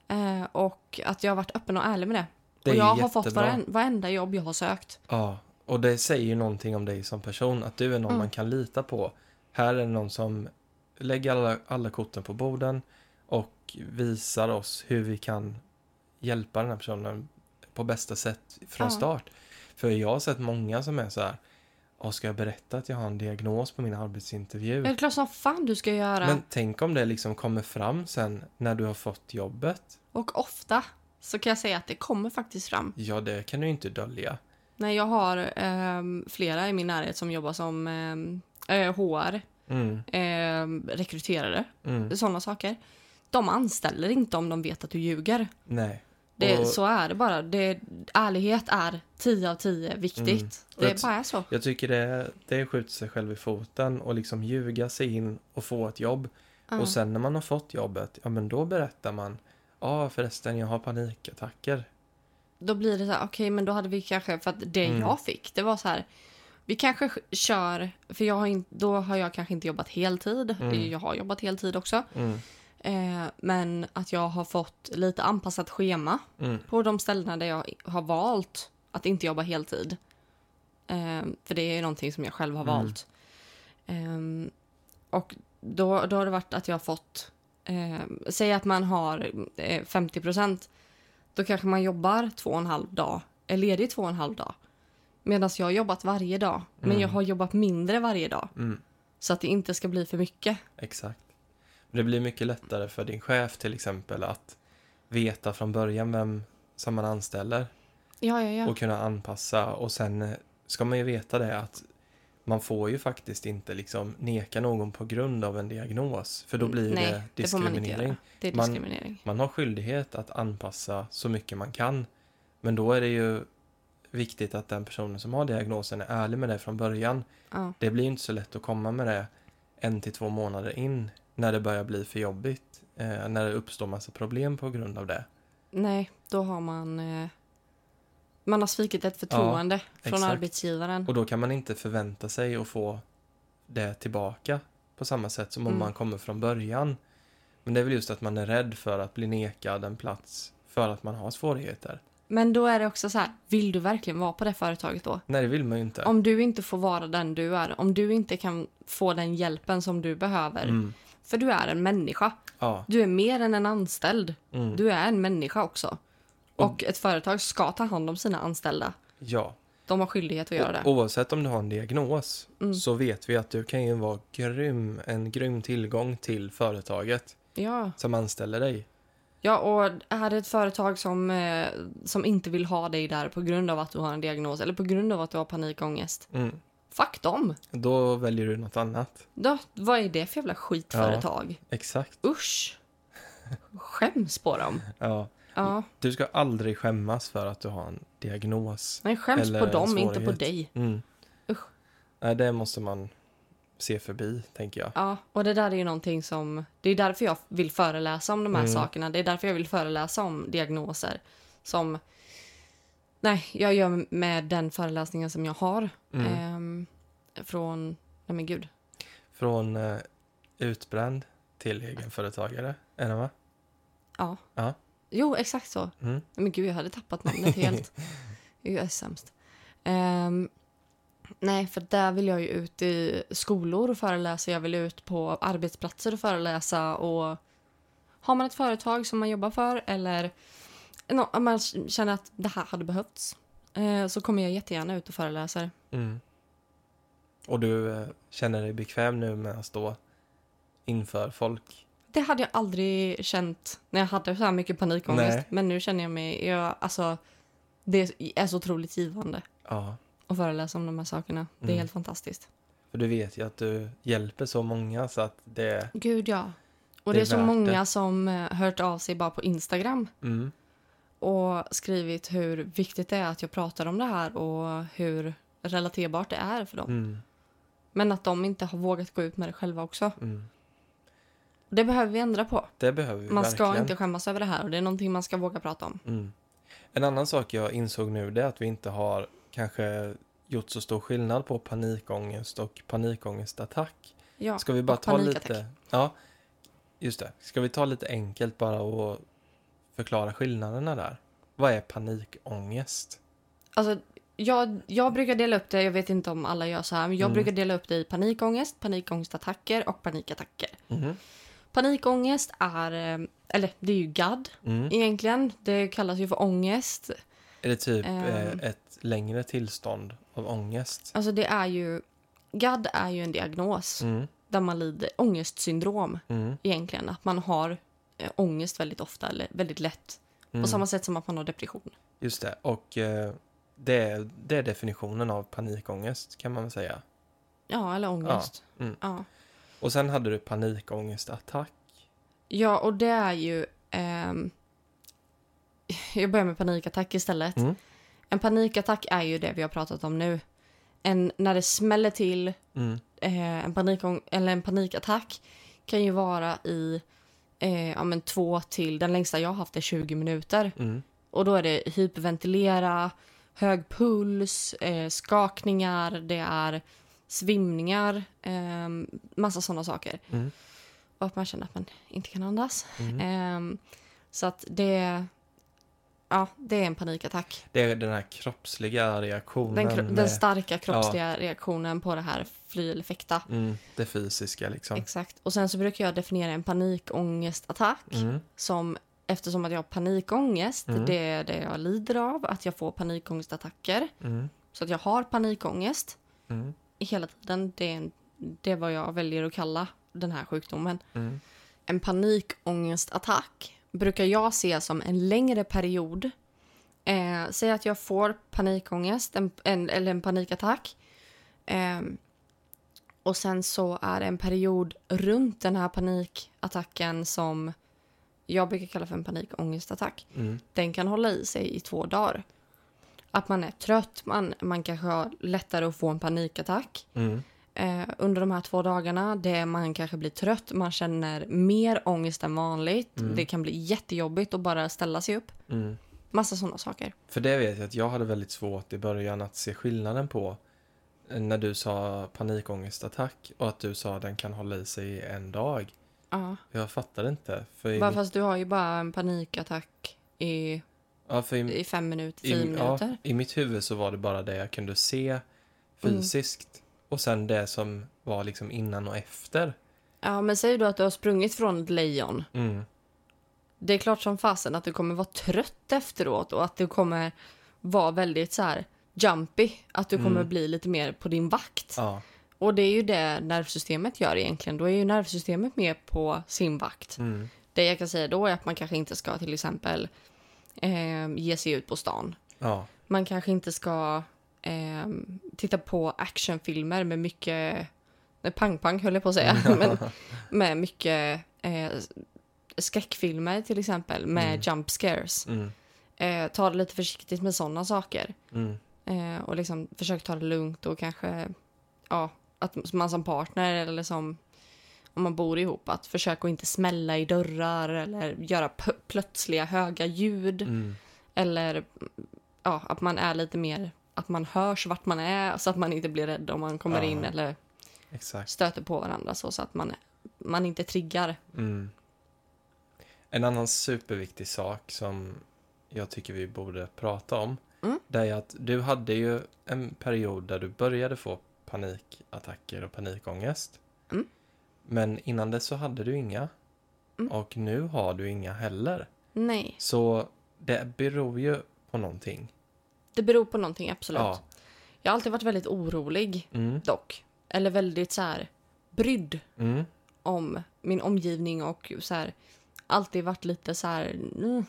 Eh, och att jag har varit öppen och ärlig med det. Det och jag har fått jättebra. varen, varenda jobb jag har sökt. Ja, och det säger ju någonting om dig som person, att du är någon Mm. man kan lita på. Här är någon som lägger alla, alla korten på borden och visar oss hur vi kan hjälpa den här personen på bästa sätt från Ja. start. För jag har sett många som är så här, "Åh, ska jag berätta att jag har en diagnos på min arbetsintervju? Det är klart som fan du ska göra. Men tänk om det liksom kommer fram sen när du har fått jobbet. Och ofta så kan jag säga att det kommer faktiskt fram. Ja, det kan du inte dölja. När jag har ehm, flera i min närhet som jobbar som eh, HR, Mm, ehm, rekryterare, mm, sådana saker. De anställer inte om de vet att du ljuger. nej. Det, Och- Så är det bara. Det, ärlighet är 10 av 10 viktigt. Mm. Det jag- bara är så. Jag tycker det, det skjuter sig själv i foten och liksom ljuga sig in och få ett jobb. Ja. Och sen när man har fått jobbet, ja men då berättar man. Ja förresten, jag har panikattacker. Då blir det så här, okej men då hade vi kanske, för att det Mm. jag fick, det var så här. Vi kanske sk- kör, för jag har in, då har jag kanske inte jobbat heltid. Mm. Jag har jobbat heltid också. Mm, Eh, men att jag har fått lite anpassat schema mm, på de ställena där jag har valt att inte jobba heltid. Eh, för det är ju någonting som jag själv har Mm. valt. Eh, och då, då har det varit att jag har fått, eh, säg att man har eh, 50 procent, då kanske man jobbar två och en halv dag, är ledig två och en halv dag. Medan jag har jobbat varje dag, men Mm. jag har jobbat mindre varje dag. mm, Så att det inte ska bli för mycket. exakt. Det blir mycket lättare för din chef till exempel att veta från början vem som man anställer Ja, ja, ja. och kunna anpassa och sen eh, ska man ju veta det att man får ju faktiskt inte liksom neka någon på grund av en diagnos för då blir Mm, Nej, det det man diskriminering. göra. Det är Man- diskriminering. Man har skyldighet att anpassa så mycket man kan. Men då är det ju viktigt att den personen som har diagnosen är ärlig med det från början. Ja. Det blir inte så lätt att komma med det en till två månader in när det börjar bli för jobbigt. Eh, när det uppstår massa problem på grund av det. Nej, då har man... Eh, man har svikit ett förtroende från exakt. arbetsgivaren. Och då kan man inte förvänta sig att få det tillbaka på samma sätt som om Mm. man kommer från början. Men det är väl just att man är rädd för att bli nekad en plats för att man har svårigheter. Men då är det också så här, vill du verkligen vara på det företaget då? Nej, det vill man ju inte. Om du inte får vara den du är, om du inte kan få den hjälpen som du behöver. Mm. För du är en människa. Ja. Du är mer än en anställd. Mm. Du är en människa också. Och- Och ett företag ska ta hand om sina anställda. Ja. De har skyldighet att göra det. Oavsett om du har en diagnos Mm. så vet vi att du kan ju vara grym, en grym tillgång till företaget Ja. som anställer dig. Ja, och är det ett företag som, eh, som inte vill ha dig där på grund av att du har en diagnos eller på grund av att du har panikångest, Mm. fuck dem! Då väljer du något annat. Då, vad är det för jävla skitföretag? Exakt. Usch! Skäms på dem. Ja. Ja, Du ska aldrig skämmas för att du har en diagnos. nej skäms Eller på dem, inte på dig. Mm. Usch. Nej, det måste man se förbi, tänker jag. Ja, och det där är ju någonting som... Det är därför jag vill föreläsa om de här Mm. sakerna. Det är därför jag vill föreläsa om diagnoser. Som... Nej, jag gör med den föreläsningen som jag har. Mm. Ehm, från... Nej men gud. Från eh, utbränd till egenföretagare, är det va? Ja. Ja. Jo, exakt så. Mm. Men gud, jag hade tappat namnet helt. jag är sämst. Ehm, nej, för där vill jag ju ut i skolor och föreläsa. Jag vill ut på arbetsplatser och föreläsa. Och har man ett företag som man jobbar för eller om man känner att det här hade behövts eh, så kommer jag jättegärna ut och föreläser. Mm. Och du eh, känner dig bekväm nu med att stå inför folk? Det hade jag aldrig känt när jag hade så här mycket panikångest. Nej. Men nu känner jag mig... Jag, alltså, det är så otroligt givande Ja. att föreläsa om de här sakerna. Det är Mm. helt fantastiskt. För du vet ju att du hjälper så många så att det... Gud, ja. Och Det det är så många det. som eh, hört av sig bara på Instagram Mm. och skrivit hur viktigt det är att jag pratar om det här och hur relaterbart det är för dem. Mm. Men att de inte har vågat gå ut med det själva också. Mm. Det behöver vi ändra på. Det behöver vi Man ska verkligen. inte skämmas över det här och det är någonting man ska våga prata om. Mm. En annan sak jag insåg nu det är att vi inte har kanske gjort så stor skillnad på panikångest och panikångestattack. Ja, Ska vi bara ta panikattack. lite... Ja, just det. Ska vi ta lite enkelt bara och förklara skillnaderna där? Vad är panikångest? Alltså, jag, jag brukar dela upp det, jag vet inte om alla gör så här, men jag Mm. brukar dela upp det i panikångest, panikångestattacker och panikattacker. Mhm. Panikångest är, eh, eller det är ju GAD Mm. egentligen. Det kallas ju för ångest. Är det typ Ehm. eh, ett längre tillstånd av ångest? Alltså det är ju, GAD är ju en diagnos Mm. där man lider ångestsyndrom Mm. egentligen. Att man har eh, ångest väldigt ofta eller väldigt lätt. Mm. På samma sätt som att man har depression. Just det. Och eh, det, är, det är definitionen av panikångest kan man väl säga. Ja, eller ångest. Ja, mm. Ja. Och sen hade du panikångestattack. Ja, och det är ju... ehm, jag börjar med panikattack istället. Mm. En panikattack är ju det vi har pratat om nu. En, när det smäller till, Mm. eh, en, panikång, eller en panikattack kan ju vara i eh, ja, men två till, den längsta jag har haft är 20 minuter. Mm. Och då är det hyperventilera, hög puls, eh, skakningar, det är svimningar, eh, massa sådana saker. Mm. Och att man känner att man inte kan andas. Mm. Ehm, så att det, ja, det är en panikattack. Det är den här kroppsliga reaktionen. Den, kro- med, den starka kroppsliga reaktionen på det här fly eller fäkta. mm, det fysiska liksom. Exakt. Och sen så brukar jag definiera en panikångestattack Mm. som eftersom att jag har panikångest, Mm. det är det jag lider av, att jag får panikångestattacker. Mm. Så att jag har panikångest Mm. Hela tiden. Det är, en, det är vad jag väljer att kalla den här sjukdomen. Mm. En panikångestattack brukar jag se som en längre period. Eh, säg att jag får panikångest en, en, eller en panikattack. Eh, och sen så är det en period runt den här panikattacken som jag brukar kalla för en panikångestattack. Mm. Den kan hålla i sig i två dagar. Att man är trött, man, man kanske har lättare att få en panikattack Mm. eh, under de här två dagarna. Det man kanske blir trött, man känner mer ångest än vanligt. Mm. Det kan bli jättejobbigt att bara ställa sig upp. Mm. Massa sådana saker. För det vet jag att jag hade väldigt svårt i början att se skillnaden på eh, när du sa panikångestattack och att du sa att den kan hålla i sig i en dag. Ja. Jag fattade inte. För Bara mitt, fast du har ju bara en panikattack i, ja, i, i fem minuter, tio i, ja, minuter. I mitt huvud så var det bara det jag kunde se fysiskt. Och sen det som var liksom innan och efter. Ja, men säg då att du har sprungit från ett lejon. Mm. Det är klart som fasen att du kommer vara trött efteråt och att du kommer vara väldigt så här jumpy. Att du kommer Mm. bli lite mer på din vakt. Ja. Och det är ju det nervsystemet gör egentligen. Då är ju nervsystemet med på sin vakt. Mm. Det jag kan säga då är att man kanske inte ska till exempel eh, ge sig ut på stan. Ja. Man kanske inte ska eh, titta på actionfilmer med mycket pang-pang höll jag på att säga. Men med mycket eh, skräckfilmer till exempel med Mm. jump scares. Mm. Eh, ta det lite försiktigt med sådana saker. Mm. Eh, och liksom försök ta det lugnt och kanske ja, att man som partner eller som om man bor ihop att försöka att inte smälla i dörrar eller göra plötsliga höga ljud Mm. eller ja, att man är lite mer att man hörs vart man är så att man inte blir rädd om man kommer Ja. in eller Exakt. stöter på varandra så, så att man, man inte triggar. Mm. En annan superviktig sak som jag tycker vi borde prata om. Mm. Det är att du hade ju en period där du började få panikattacker och panikångest. Mm. Men innan dess så hade du inga. Mm. Och nu har du inga heller. Nej, Så det beror ju på någonting. det beror på någonting absolut. Ja. Jag har alltid varit väldigt orolig Mm. dock. Eller väldigt så här brydd Mm. om min omgivning och så här alltid varit lite så här mm,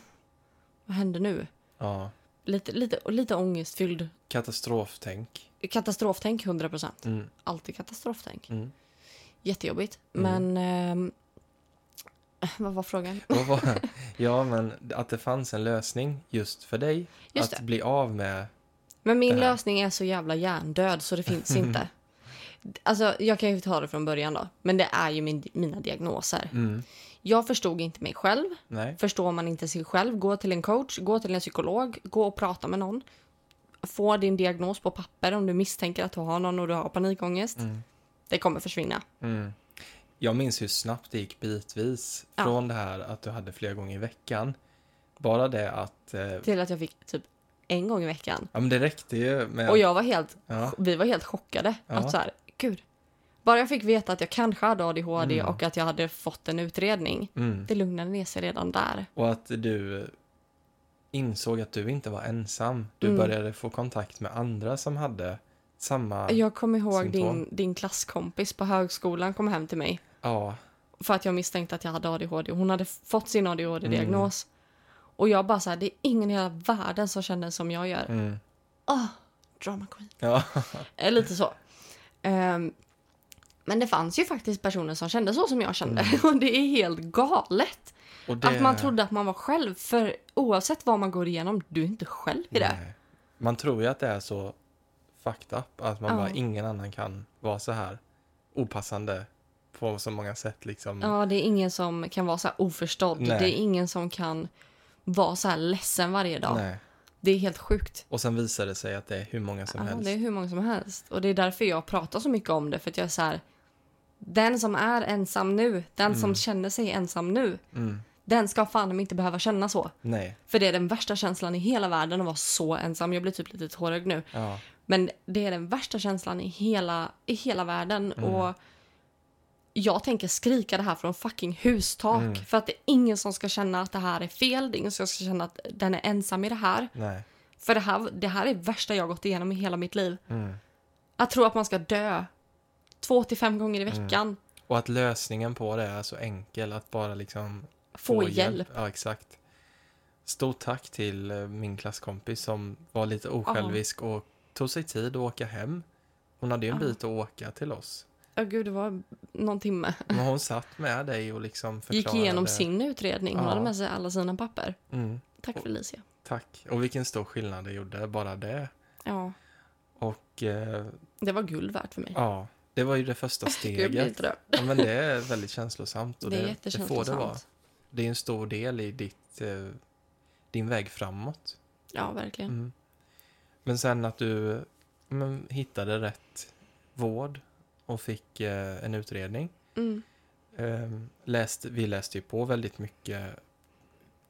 vad händer nu? Ja. Lite, lite, lite ångestfylld. Katastroftänk. Katastroftänk 100%. Mm. Alltid katastroftänk. Mm. Jättejobbigt. Mm. Men ehm, vad var frågan? Ja, men att det fanns en lösning just för dig. Just att det. bli av med... Men min lösning är så jävla hjärndöd så det finns inte. Alltså, jag kan ju ta det från början då. Men det är ju min, mina diagnoser. Mm. Jag förstod inte mig själv. Nej. Förstår man inte sig själv, gå till en coach, gå till en psykolog, gå och prata med någon. Få din diagnos på papper om du misstänker att du har någon och du har panikångest. Mm. Det kommer försvinna. Mm. Jag minns hur snabbt det gick bitvis. Ja. Från det här att du hade flera gånger i veckan. Bara det att... Eh, Till att jag fick typ en gång i veckan. ja, men det räckte ju med... Och jag var helt, Ja. vi var helt chockade. Ja. Att så här, gud. Bara jag fick veta att jag kanske hade ADHD Mm. och att jag hade fått en utredning. Mm. Det lugnade ner sig redan där. Och att du insåg att du inte var ensam. Du Mm. började få kontakt med andra som hade samma... Jag kommer ihåg Symptom. din, din klasskompis på högskolan kom hem till mig. Ja. För att jag misstänkte att jag hade ADHD. Hon hade fått sin ADHD-diagnos. Mm. Och jag bara så här, det är ingen i hela världen som känner som jag gör. Mm. Åh, drama queen. Ja. Eh, Lite så. Ehm, men det fanns ju faktiskt personer som kände så som jag kände. Och det är helt galet. Det... Att man trodde att man var själv. För oavsett vad man går igenom, du är inte själv i det. Nej. Man tror ju att det är så fucked up. Att man Ja. bara, ingen annan kan vara så här opassande på så många sätt liksom. Ja, det är ingen som kan vara så här oförstådd. Nej. Det är ingen som kan vara så här ledsen varje dag. Nej. Det är helt sjukt. Och sen visar det sig att det är hur många som Ja, helst. det är hur många som helst. Och det är därför jag pratar så mycket om det. För att jag är så här, den som är ensam nu, den som känner sig ensam nu, Mm. den ska fan inte behöva känna så. Nej. För det är den värsta känslan i hela världen att vara så ensam. Jag blir typ lite tårögd nu. Ja. Men det är den värsta känslan i hela, i hela världen. Och jag tänker skrika det här från fucking hustak. För att det är ingen som ska känna att det här är fel. Det är ingen som ska känna att den är ensam i det här. Nej. För det här, det här är det värsta jag gått igenom i hela mitt liv. Mm. Att tro att man ska dö två till fem gånger i veckan. Och att lösningen på det är så enkel. Att bara liksom Få hjälp. Ja, exakt. Stort tack till eh, min klasskompis som var lite osjälvisk och tog sig tid att åka hem. Hon hade ju en bit att åka till oss. Ja, gud, det var någon timme. Men hon satt med dig och liksom förklarade. Gick igenom sin utredning. Hon Ja. hade med sig alla sina papper. Mm, Tack Felicia. tack. Och vilken stor skillnad det gjorde, bara det. Ja, Och eh, det var guld värt för mig. ja, det var ju det första steget. röd. Ja, men det är väldigt känslosamt. Och Det det, det får det vara. Det är en stor del i ditt, eh, din väg framåt. Ja, verkligen. Mm. Men sen att du men, hittade rätt vård och fick eh, en utredning. Mm. Eh, läste, vi läste ju på väldigt mycket.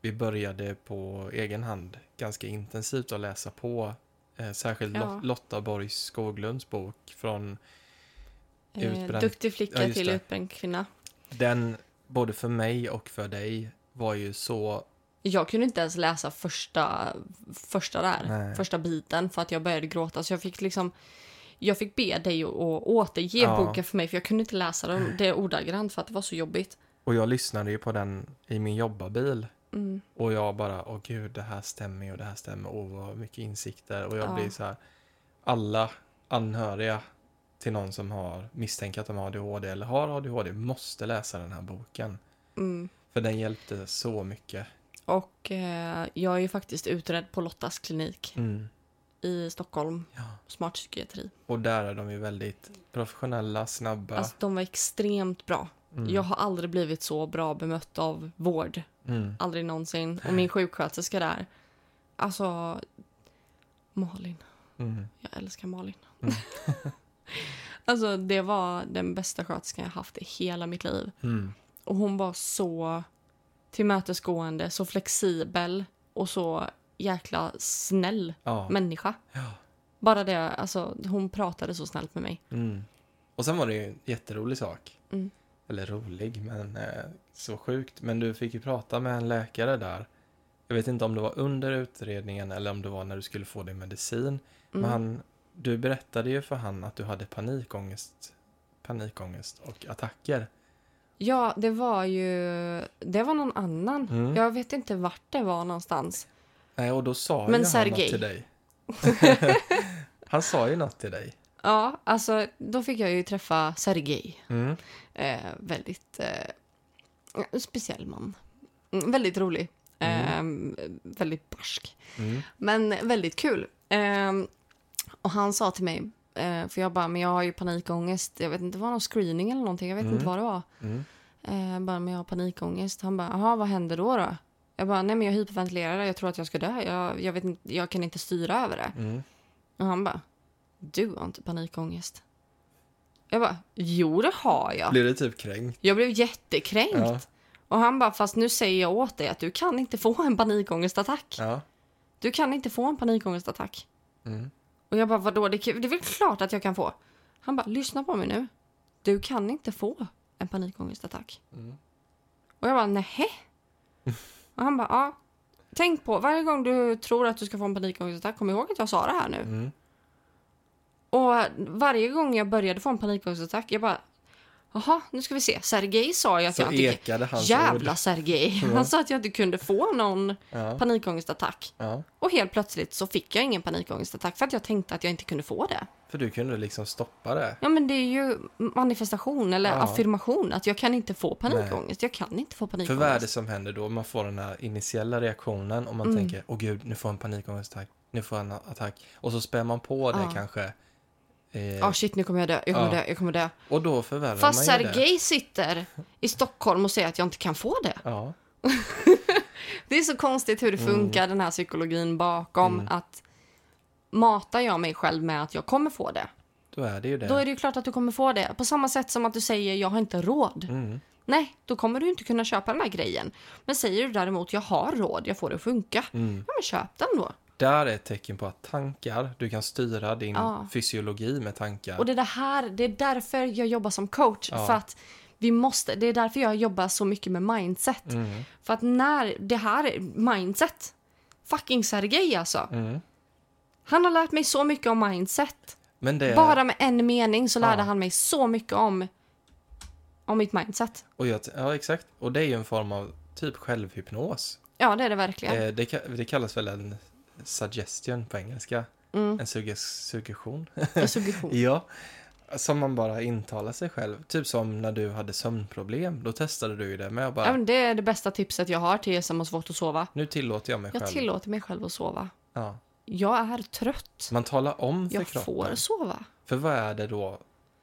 Vi började på egen hand ganska intensivt att läsa på. Eh, särskilt Ja. Lot- Lotta Borgs Skoglunds bok från Eh, Utbränd. duktig flicka Ja, till utbränd kvinna. den, både för mig och för dig, var ju så... Jag kunde inte ens läsa första, första där, Nej. första biten för att jag började gråta. Så jag fick liksom jag fick be dig att återge Ja. boken för mig för jag kunde inte läsa den, det ordagrant för att det var så jobbigt. Och jag lyssnade ju på den i min jobbarbil. Mm. Och jag bara, åh gud, det här stämmer och det här stämmer. Åh, vad mycket insikter. Och jag Ja. blir så här, alla anhöriga till någon som har misstänkt att de har ADHD eller har ADHD måste läsa den här boken. Mm. För den hjälpte så mycket. Och eh, jag är ju faktiskt utredd på Lottas klinik. Mm. i Stockholm, Ja. smart psykiatri. Och där är de ju väldigt professionella, snabba. Alltså de var extremt bra. Mm. Jag har aldrig blivit så bra bemött av vård. Mm. Aldrig någonsin. Och min sjuksköterska där, alltså Malin. Mm. Jag älskar Malin. Mm. alltså det var den bästa sköterskan jag haft i hela mitt liv. Mm. Och hon var så tillmötesgående, så flexibel och så jäkla snäll Ja. människa. ja. Bara det, alltså hon pratade så snällt med mig. Mm. Och sen var det ju en jätterolig sak. Mm. Eller rolig, men eh, så sjukt. Men du fick ju prata med en läkare där. Jag vet inte om det var under utredningen eller om det var när du skulle få din medicin. Mm. Men han, du berättade ju för han att du hade panikångest, panikångest och attacker. Ja, det var ju... Det var någon annan. Mm. Jag vet inte vart det var någonstans. Nej, och då sa Men ju han Sergej. något till dig. han sa ju något till dig. Ja, alltså då fick jag ju träffa Sergej. Mm. Eh, väldigt eh, speciell man. Mm, väldigt rolig. Eh, väldigt barsk. Mm. Men väldigt kul. Eh, och han sa till mig, eh, för jag bara, men jag har ju panikångest. Jag vet inte, det var någon screening eller någonting. Jag vet Mm. inte vad det var. Mm. Eh, bara, men jag har panikångest. Han bara, jaha, vad händer då då? Jag bara, nej men jag hyperventilerar, jag tror att jag ska dö. Jag, jag, vet inte, jag kan inte styra över det. Mm. Och han bara, du har inte panikångest. Jag bara, jo det har jag. Blir du typ kränkt? Jag blev jättekränkt. Ja. Och han bara, fast nu säger jag åt dig att du kan inte få en panikångestattack. Ja. Du kan inte få en panikångestattack. Mm. Och jag bara, vadå? Det, det är väl klart att jag kan få. Han bara, lyssna på mig nu. Du kan inte få en panikångestattack. Mm. Och jag bara, nähä? Och han bara, ja. Tänk på, varje gång du tror att du ska få en panikångestattack, kom ihåg att jag sa det här nu. Mm. Och varje gång jag började få en panikångestattack, jag bara, jaha, nu ska vi se. Sergej sa ju att Så jag inte... ekade hans Jävla ord. Sergej. Ja. Han sa att jag inte kunde få någon Ja. panikångestattack. ja. Och helt plötsligt så fick jag ingen panikångestattack för att jag tänkte att jag inte kunde få det. För du kunde liksom stoppa det. Ja men det är ju manifestation eller Ja. affirmation att jag kan inte få panikångest. Jag kan inte få För panikångest. vad är det som händer då? Man får den här initiella reaktionen och man Mm. tänker, åh gud, nu får jag en panikångestattack, nu får jag en attack. Och så spär man på det Ja. kanske. Eh, Ja shit nu kommer jag dö, jag kommer Ja. dö, jag kommer dö. och då förvärrar Fast man ju det. Sergej sitter i Stockholm och säger att jag inte kan få det. Ja. Det är så konstigt hur det Mm. funkar, den här psykologin bakom. Att matar jag mig själv med att jag kommer få det, Då är det ju det. då är det ju klart att du kommer få det. På samma sätt som att du säger jag har inte råd. Mm. Nej, då kommer du inte kunna köpa den här grejen. Men säger du däremot jag har råd, jag får det att funka. Mm. Ja men köp den då. Där är ett tecken på att tankar, du kan styra din Ja. fysiologi med tankar. Och det är, det här, det är därför jag jobbar som coach. Ja. För att vi måste, det är därför jag jobbar så mycket med mindset. Mm. För att när det här är mindset, fucking Sergej alltså. Mm. Han har lärt mig så mycket om mindset. Men det... Bara med en mening så lärde Ja. han mig så mycket om, om mitt mindset. Och jag, ja, exakt. Och det är ju en form av typ självhypnos. Ja, det är det verkligen. Eh, det, det kallas väl en suggestion på engelska. Mm. En sugges- suggestion. En suggestion. ja. Som man bara intalar sig själv. Typ som när du hade sömnproblem. Då testade du ju det med att bara, Ja, men det är det bästa tipset jag har till er som har svårt att sova. nu tillåter jag mig Jag själv. tillåter mig själv att sova. Ja. Jag är trött. Man talar om för Jag kroppen. får sova. För vad är det då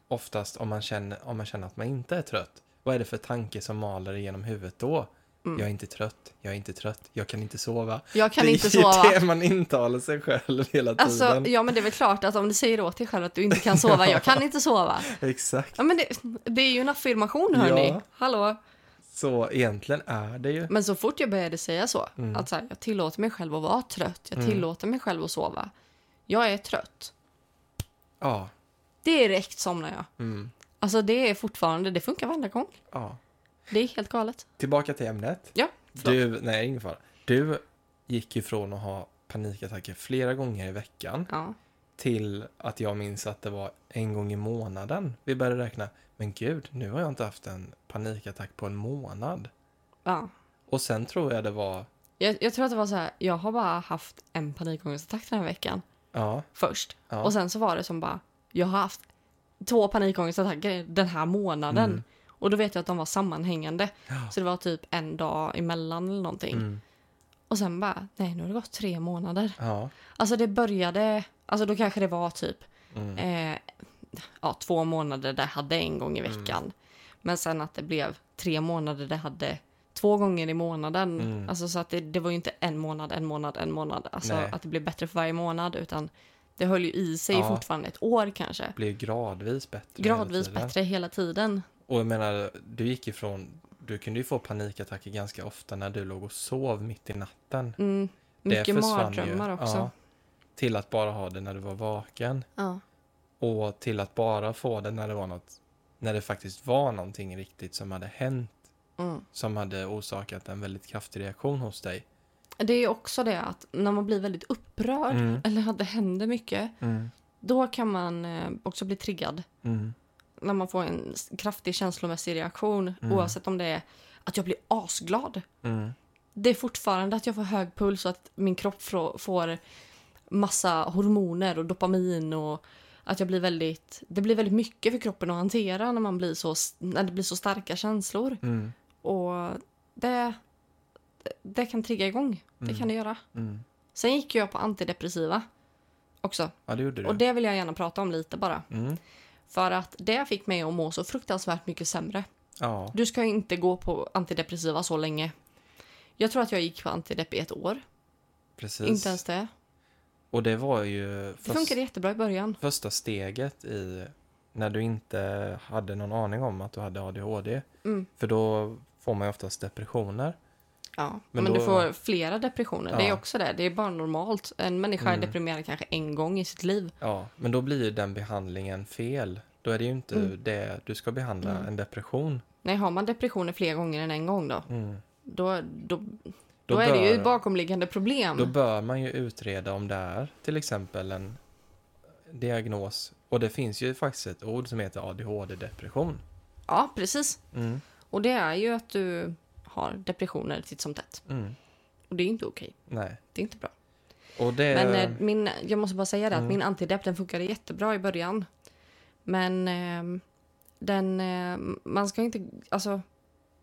oftast om man, känner, om man känner att man inte är trött? Vad är det för tanke som maler genom huvudet då? Mm. Jag är inte trött, jag är inte trött, jag kan inte sova. Jag kan det inte är ju sova. det man intalar sig själv hela tiden. Alltså, ja men det är väl klart att om du säger åt dig själv att du inte kan sova, jag kan inte sova. Exakt. Ja men det, det är ju en affirmation hörni. Ja. Hallå. Så egentligen är det ju... Men så fort jag började säga så, Mm. att så här, jag tillåter mig själv att vara trött, jag Mm. tillåter mig själv att sova. Jag är trött. Ja. Direkt somnar jag. Mm. Alltså det är fortfarande, det funkar varenda gång. ja. Det är helt galet. Tillbaka till ämnet. Ja, förlåt. Du, nej, ingen fara. Du gick ju från att ha panikattacker flera gånger i veckan Ja. till att jag minns att det var en gång i månaden vi började räkna. Men gud, nu har jag inte haft en panikattack på en månad. ja. Och sen tror jag det var, Jag, jag tror att det var så här, jag har bara haft en panikångestattack den här veckan. ja, Först. Ja. Och sen så var det som bara, jag har haft två panikångestattacker den här månaden. Mm. Och då vet jag att de var sammanhängande. Ja. Så det var typ en dag emellan eller någonting. mm, Och sen bara, nej nu har det gått tre månader. Ja. Alltså det började, alltså då kanske det var typ Mm. eh, ja, två månader jag hade en gång i veckan. Men sen att det blev tre månader jag hade två gånger i månaden. Mm. Alltså så att det, det var ju inte en månad, en månad, en månad. Alltså Nej. att det blev bättre för varje månad. Utan det höll ju i sig Ja. fortfarande ett år kanske. Blir gradvis bättre. hela Gradvis tiden. bättre hela tiden. Och jag menar, du gick ifrån, du kunde ju få panikattacker ganska ofta när du låg och sov mitt i natten. Mm. Mycket mardrömmar ju. också. Ja, till att bara ha det när du var vaken. Ja. Och till att bara få det när det var något, när det faktiskt var någonting riktigt som hade hänt. Mm. Som hade orsakat en väldigt kraftig reaktion hos dig. Det är också det att när man blir väldigt upprörd Mm. eller att det händer mycket. Mm. Då kan man eh, också bli triggad. Mm. när man får en kraftig känslomässig reaktion, Mm. oavsett om det är att jag blir asglad. Mm. Det är fortfarande att jag får hög puls och att min kropp får massa hormoner och dopamin och att jag blir väldigt, det blir väldigt mycket för kroppen att hantera när man blir så, när det blir så starka känslor. Mm. Och det, det kan trigga igång. Det Mm. kan det göra. Mm. Sen gick jag på antidepressiva också. Ja, det. Och det vill jag gärna prata om lite bara. Mm. För att det fick mig att må så fruktansvärt mycket sämre. Ja. Du ska inte gå på antidepressiva så länge. Jag tror att jag gick på antidepp i ett år. Precis. Inte ens det. Och det var ju Det först, funkade jättebra i början. första steget i när du inte hade någon aning om att du hade ADHD. Mm. För då får man ju oftast depressioner. Ja, Men men, då- du får flera depressioner. Det är Ja. också det. Det är bara normalt. En människa är Mm. deprimerad kanske en gång i sitt liv. Ja, men då blir den behandlingen fel. Då är det ju inte Mm. det du ska behandla Mm. en depression. Nej, har man depressioner fler gånger än en gång då? Mm. Då, då, då, Då är det ju bör- bakomliggande problem. Då bör man ju utreda om det är till exempel en diagnos. Och det finns ju faktiskt ett ord som heter ADHD-depression. Ja, precis. Mm. Och det är ju att du har depressioner titt som tätt. Mm. Och det är inte okej. Nej. Det är inte bra. Det... Men eh, min, jag måste bara säga det Mm. att min antidepp den funkade jättebra i början. Men eh, den, eh, man ska inte, alltså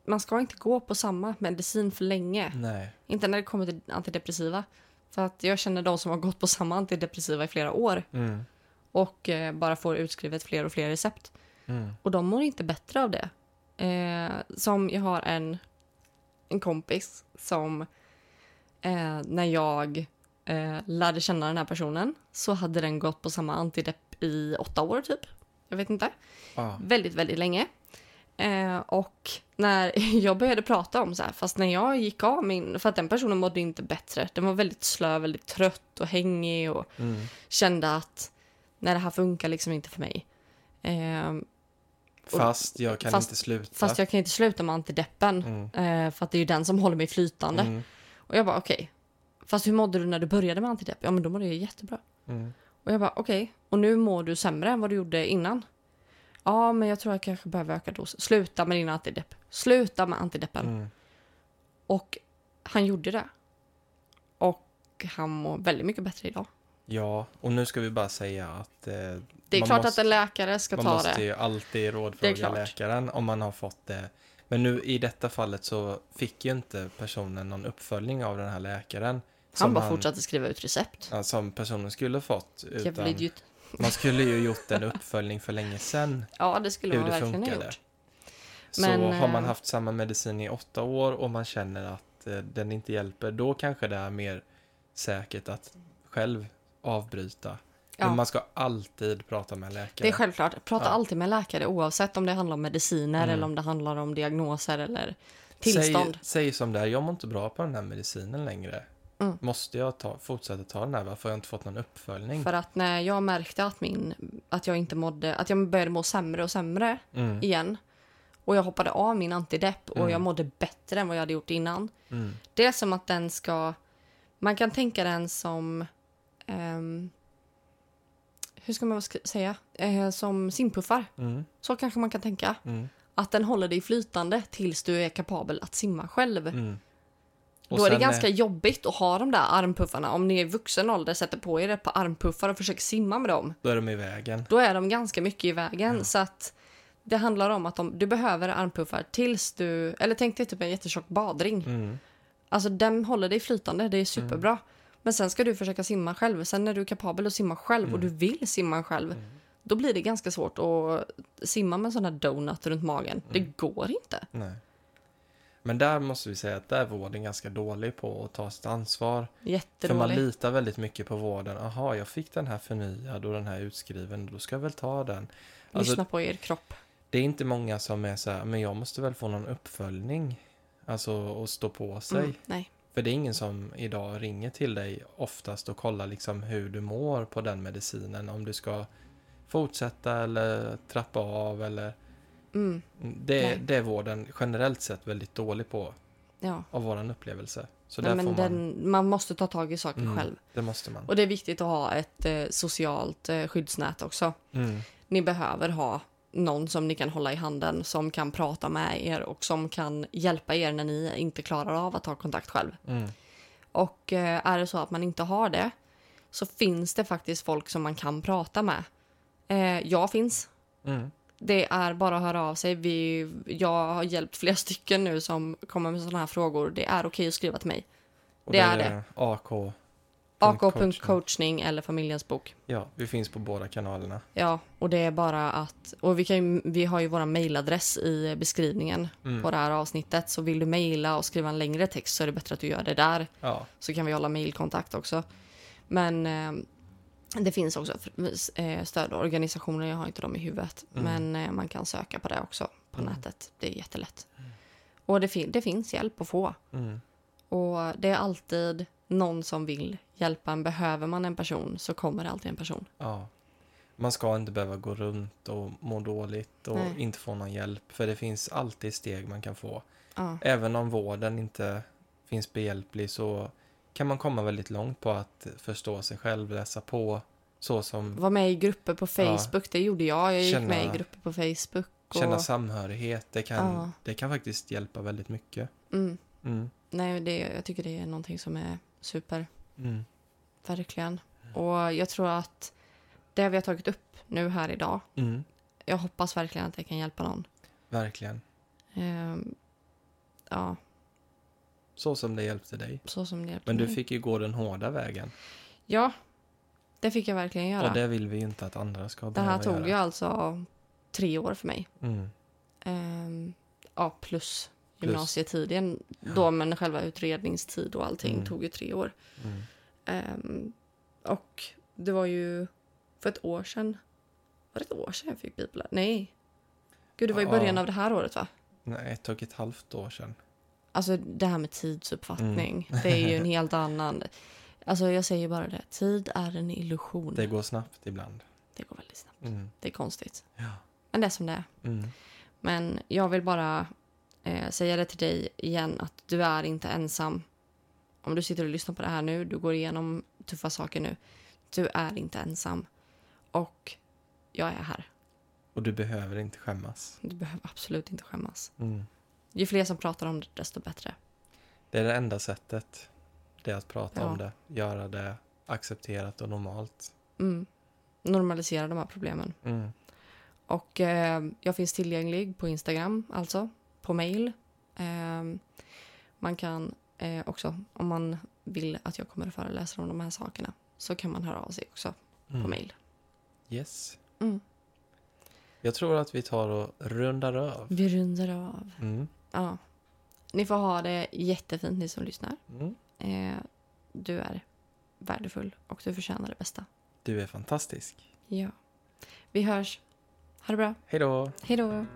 man ska inte gå på samma medicin för länge. Nej. Inte när det kommer till antidepressiva. För att jag känner de som har gått på samma antidepressiva i flera år Mm. och eh, bara får utskrivet fler och fler recept. Mm. Och de mår inte bättre av det. Eh, som jag har en, en kompis som eh, när jag eh, lärde känna den här personen så hade den gått på samma antidepp i åtta år typ. Jag vet inte. Ah. Väldigt, väldigt länge. Eh, och när jag började prata om så här, fast när jag gick av min, för att den personen mådde inte bättre. Den var väldigt slö, väldigt trött och hängig och Mm. kände att nej, det här funkar liksom inte för mig. Eh, Fast jag kan fast- inte sluta. Fast jag kan inte sluta med antideppen. Mm. Eh, för att det är ju den som håller mig flytande. Mm. Och jag bara okej. Fast hur mådde du när du började med antidepp? Ja men då mådde jag jättebra. Mm. Och jag bara okej. Och nu mår du sämre än vad du gjorde innan? Ja men jag tror jag kanske behöver öka dos. Sluta med din antidepp. Sluta med antideppen. Mm. Och han gjorde det. Och han mår väldigt mycket bättre idag. Ja, och nu ska vi bara säga att eh, Det är man klart måste, att en läkare ska man ta måste det. ju alltid Det är rådfråga läkaren om man har fått det. Men nu i detta fallet så fick ju inte personen någon uppföljning av den här läkaren. Han bara fortsatte skriva ut recept. Ja, som personen skulle fått. Utan man skulle ju gjort en uppföljning för länge sedan. Ja det skulle man det verkligen ha gjort. Så Men, har man eh, haft samma medicin i åtta år och man känner att eh, den inte hjälper, då kanske det är mer säkert att själv avbryta. Ja. Men man ska alltid prata med en läkare. Det är självklart. Prata Ja. alltid med läkare oavsett om det handlar om mediciner Mm. eller om det handlar om diagnoser eller tillstånd. Säg, säg som det är, jag mår inte bra på den här medicinen längre. Mm. Måste jag ta, fortsätta ta den här? Varför har jag inte fått någon uppföljning? För att när jag märkte att, min, att jag inte mådde, att jag började må sämre och sämre Mm, igen och jag hoppade av min antidepp och Mm. jag mådde bättre än vad jag hade gjort innan. mm, Det är som att den ska... Man kan tänka den som... ehm, hur ska man säga? Eh, som simpuffar. mm, Så kanske man kan tänka. mm, Att den håller dig flytande tills du är kapabel att simma själv. mm. Då är det ganska eh, jobbigt att ha de där armpuffarna. Om ni är vuxen ålder sätter på er ett par armpuffar och försöker simma med dem. Då är de i vägen. Då är de ganska mycket i vägen. Ja. Så att det handlar om att de, du behöver armpuffar tills du... Eller tänk dig typ en jättetjock badring. Mm, Alltså den håller dig flytande, det är superbra. Men sen ska du försöka simma själv. Sen när du är kapabel att simma själv och du vill simma själv, då blir det ganska svårt att simma med en sån här donut runt magen. Det går inte. Nej. Men där måste vi säga att där är vården ganska dålig på att ta sitt ansvar. För man litar väldigt mycket på vården. Aha, jag fick den här förnyad och den här utskriven, då ska jag väl ta den. Alltså, Lyssna på er kropp. det är inte många som är så här, men jag måste väl få någon uppföljning. Alltså och stå på sig. Mm, nej. För det är ingen som idag ringer till dig oftast och kollar liksom hur du mår på den medicinen. Om du ska fortsätta eller trappa av eller... Mm, Det, Nej. det är vården generellt sett väldigt dålig på ja. av våran upplevelse. Så Nej, där men får man... den, man måste ta tag i saker Mm, själv. Det måste man. Och det är viktigt att ha ett eh, socialt eh, skyddsnät också. Mm, Ni behöver ha någon som ni kan hålla i handen, som kan prata med er och som kan hjälpa er när ni inte klarar av att ta kontakt själv. mm, Och eh, är det så att man inte har det så finns det faktiskt folk som man kan prata med. Eh, jag finns. mm. Det är bara att höra av sig. Vi, jag har hjälpt flera stycken nu som kommer med sådana här frågor. Det är okej att skriva till mig. Och Det då är det. AK. ak.coachning eller familjens bok. Ja, vi finns på båda kanalerna. Ja, och det är bara att... Och vi, kan vi har ju vår mailadress i beskrivningen Mm. på det här avsnittet. Så vill du mejla och skriva en längre text så är det bättre att du gör det där. Ja, Så kan vi hålla mejlkontakt också. Men eh, det finns också eh, stödorganisationer, jag har inte dem i huvudet. Mm. Men eh, man kan söka på det också på Mm. nätet. Det är jättelätt. Och det, fin- det finns hjälp att få. mm, Och det är alltid någon som vill hjälpa en. Behöver man en person så kommer det alltid en person. ja. Man ska inte behöva gå runt och må dåligt och Nej. inte få någon hjälp. För det finns alltid steg man kan få. Ja. Även om vården inte finns behjälplig så kan man komma väldigt långt på att förstå sig själv, läsa på. Så som Var med i grupper på Facebook, det gjorde jag. Jag gick Känna- med i grupper på Facebook. Och, känna samhörighet. Det kan, Ja. det kan faktiskt hjälpa väldigt mycket. mm, Mm, nej, det, jag tycker det är någonting som är super. mm, Verkligen. Och jag tror att det vi har tagit upp nu här idag, mm, jag hoppas verkligen att det kan hjälpa någon. verkligen. Ehm, ja, Så som det hjälpte dig. så som det hjälper Men du mig. fick ju gå den hårda vägen. Ja, det fick jag verkligen göra. Och det vill vi ju inte att andra ska Det här tog göra. ju alltså tre år för mig. Mm, Ehm, ja, plus Gymnasietiden då, men själva utredningstid och allting Mm. tog ju tre år. mm, Ehm, och det var ju för ett år sedan. Var det ett år sedan jag fick bipolär? Nej. Gud, det var i Ja. början av det här året va? Nej, ett och ett halvt år sedan. Alltså det här med tidsuppfattning. Mm. Det är ju en helt annan. Alltså jag säger bara det. Tid är en illusion. Det går snabbt ibland. Det går väldigt snabbt. Mm, Det är konstigt. ja. Men det är som det är. Mm, Men jag vill bara eh, säga det till dig igen att du är inte ensam. Om du sitter och lyssnar på det här nu, du går igenom tuffa saker nu. Du är inte ensam. Och jag är här. och du behöver inte skämmas. Du behöver absolut inte skämmas. Mm. Ju fler som pratar om det, desto bättre. Det är det enda sättet. Det är att prata Ja. om det, göra det accepterat och normalt. Mm. Normalisera de här problemen. Mm. Och eh, jag finns tillgänglig på Instagram, alltså på mail. Eh, man kan eh, också, om man vill att jag kommer att föreläsa om de här sakerna, så kan man höra av sig också Mm. på mail. Yes. Mm. Jag tror att vi tar och rundar av. Vi rundar av. Mm. Ja. Ni får ha det jättefint, ni som lyssnar. Mm. Eh, du är värdefull och du förtjänar det bästa. Du är fantastisk. Ja. Vi hörs. Ha det bra. Hej då! Hej då.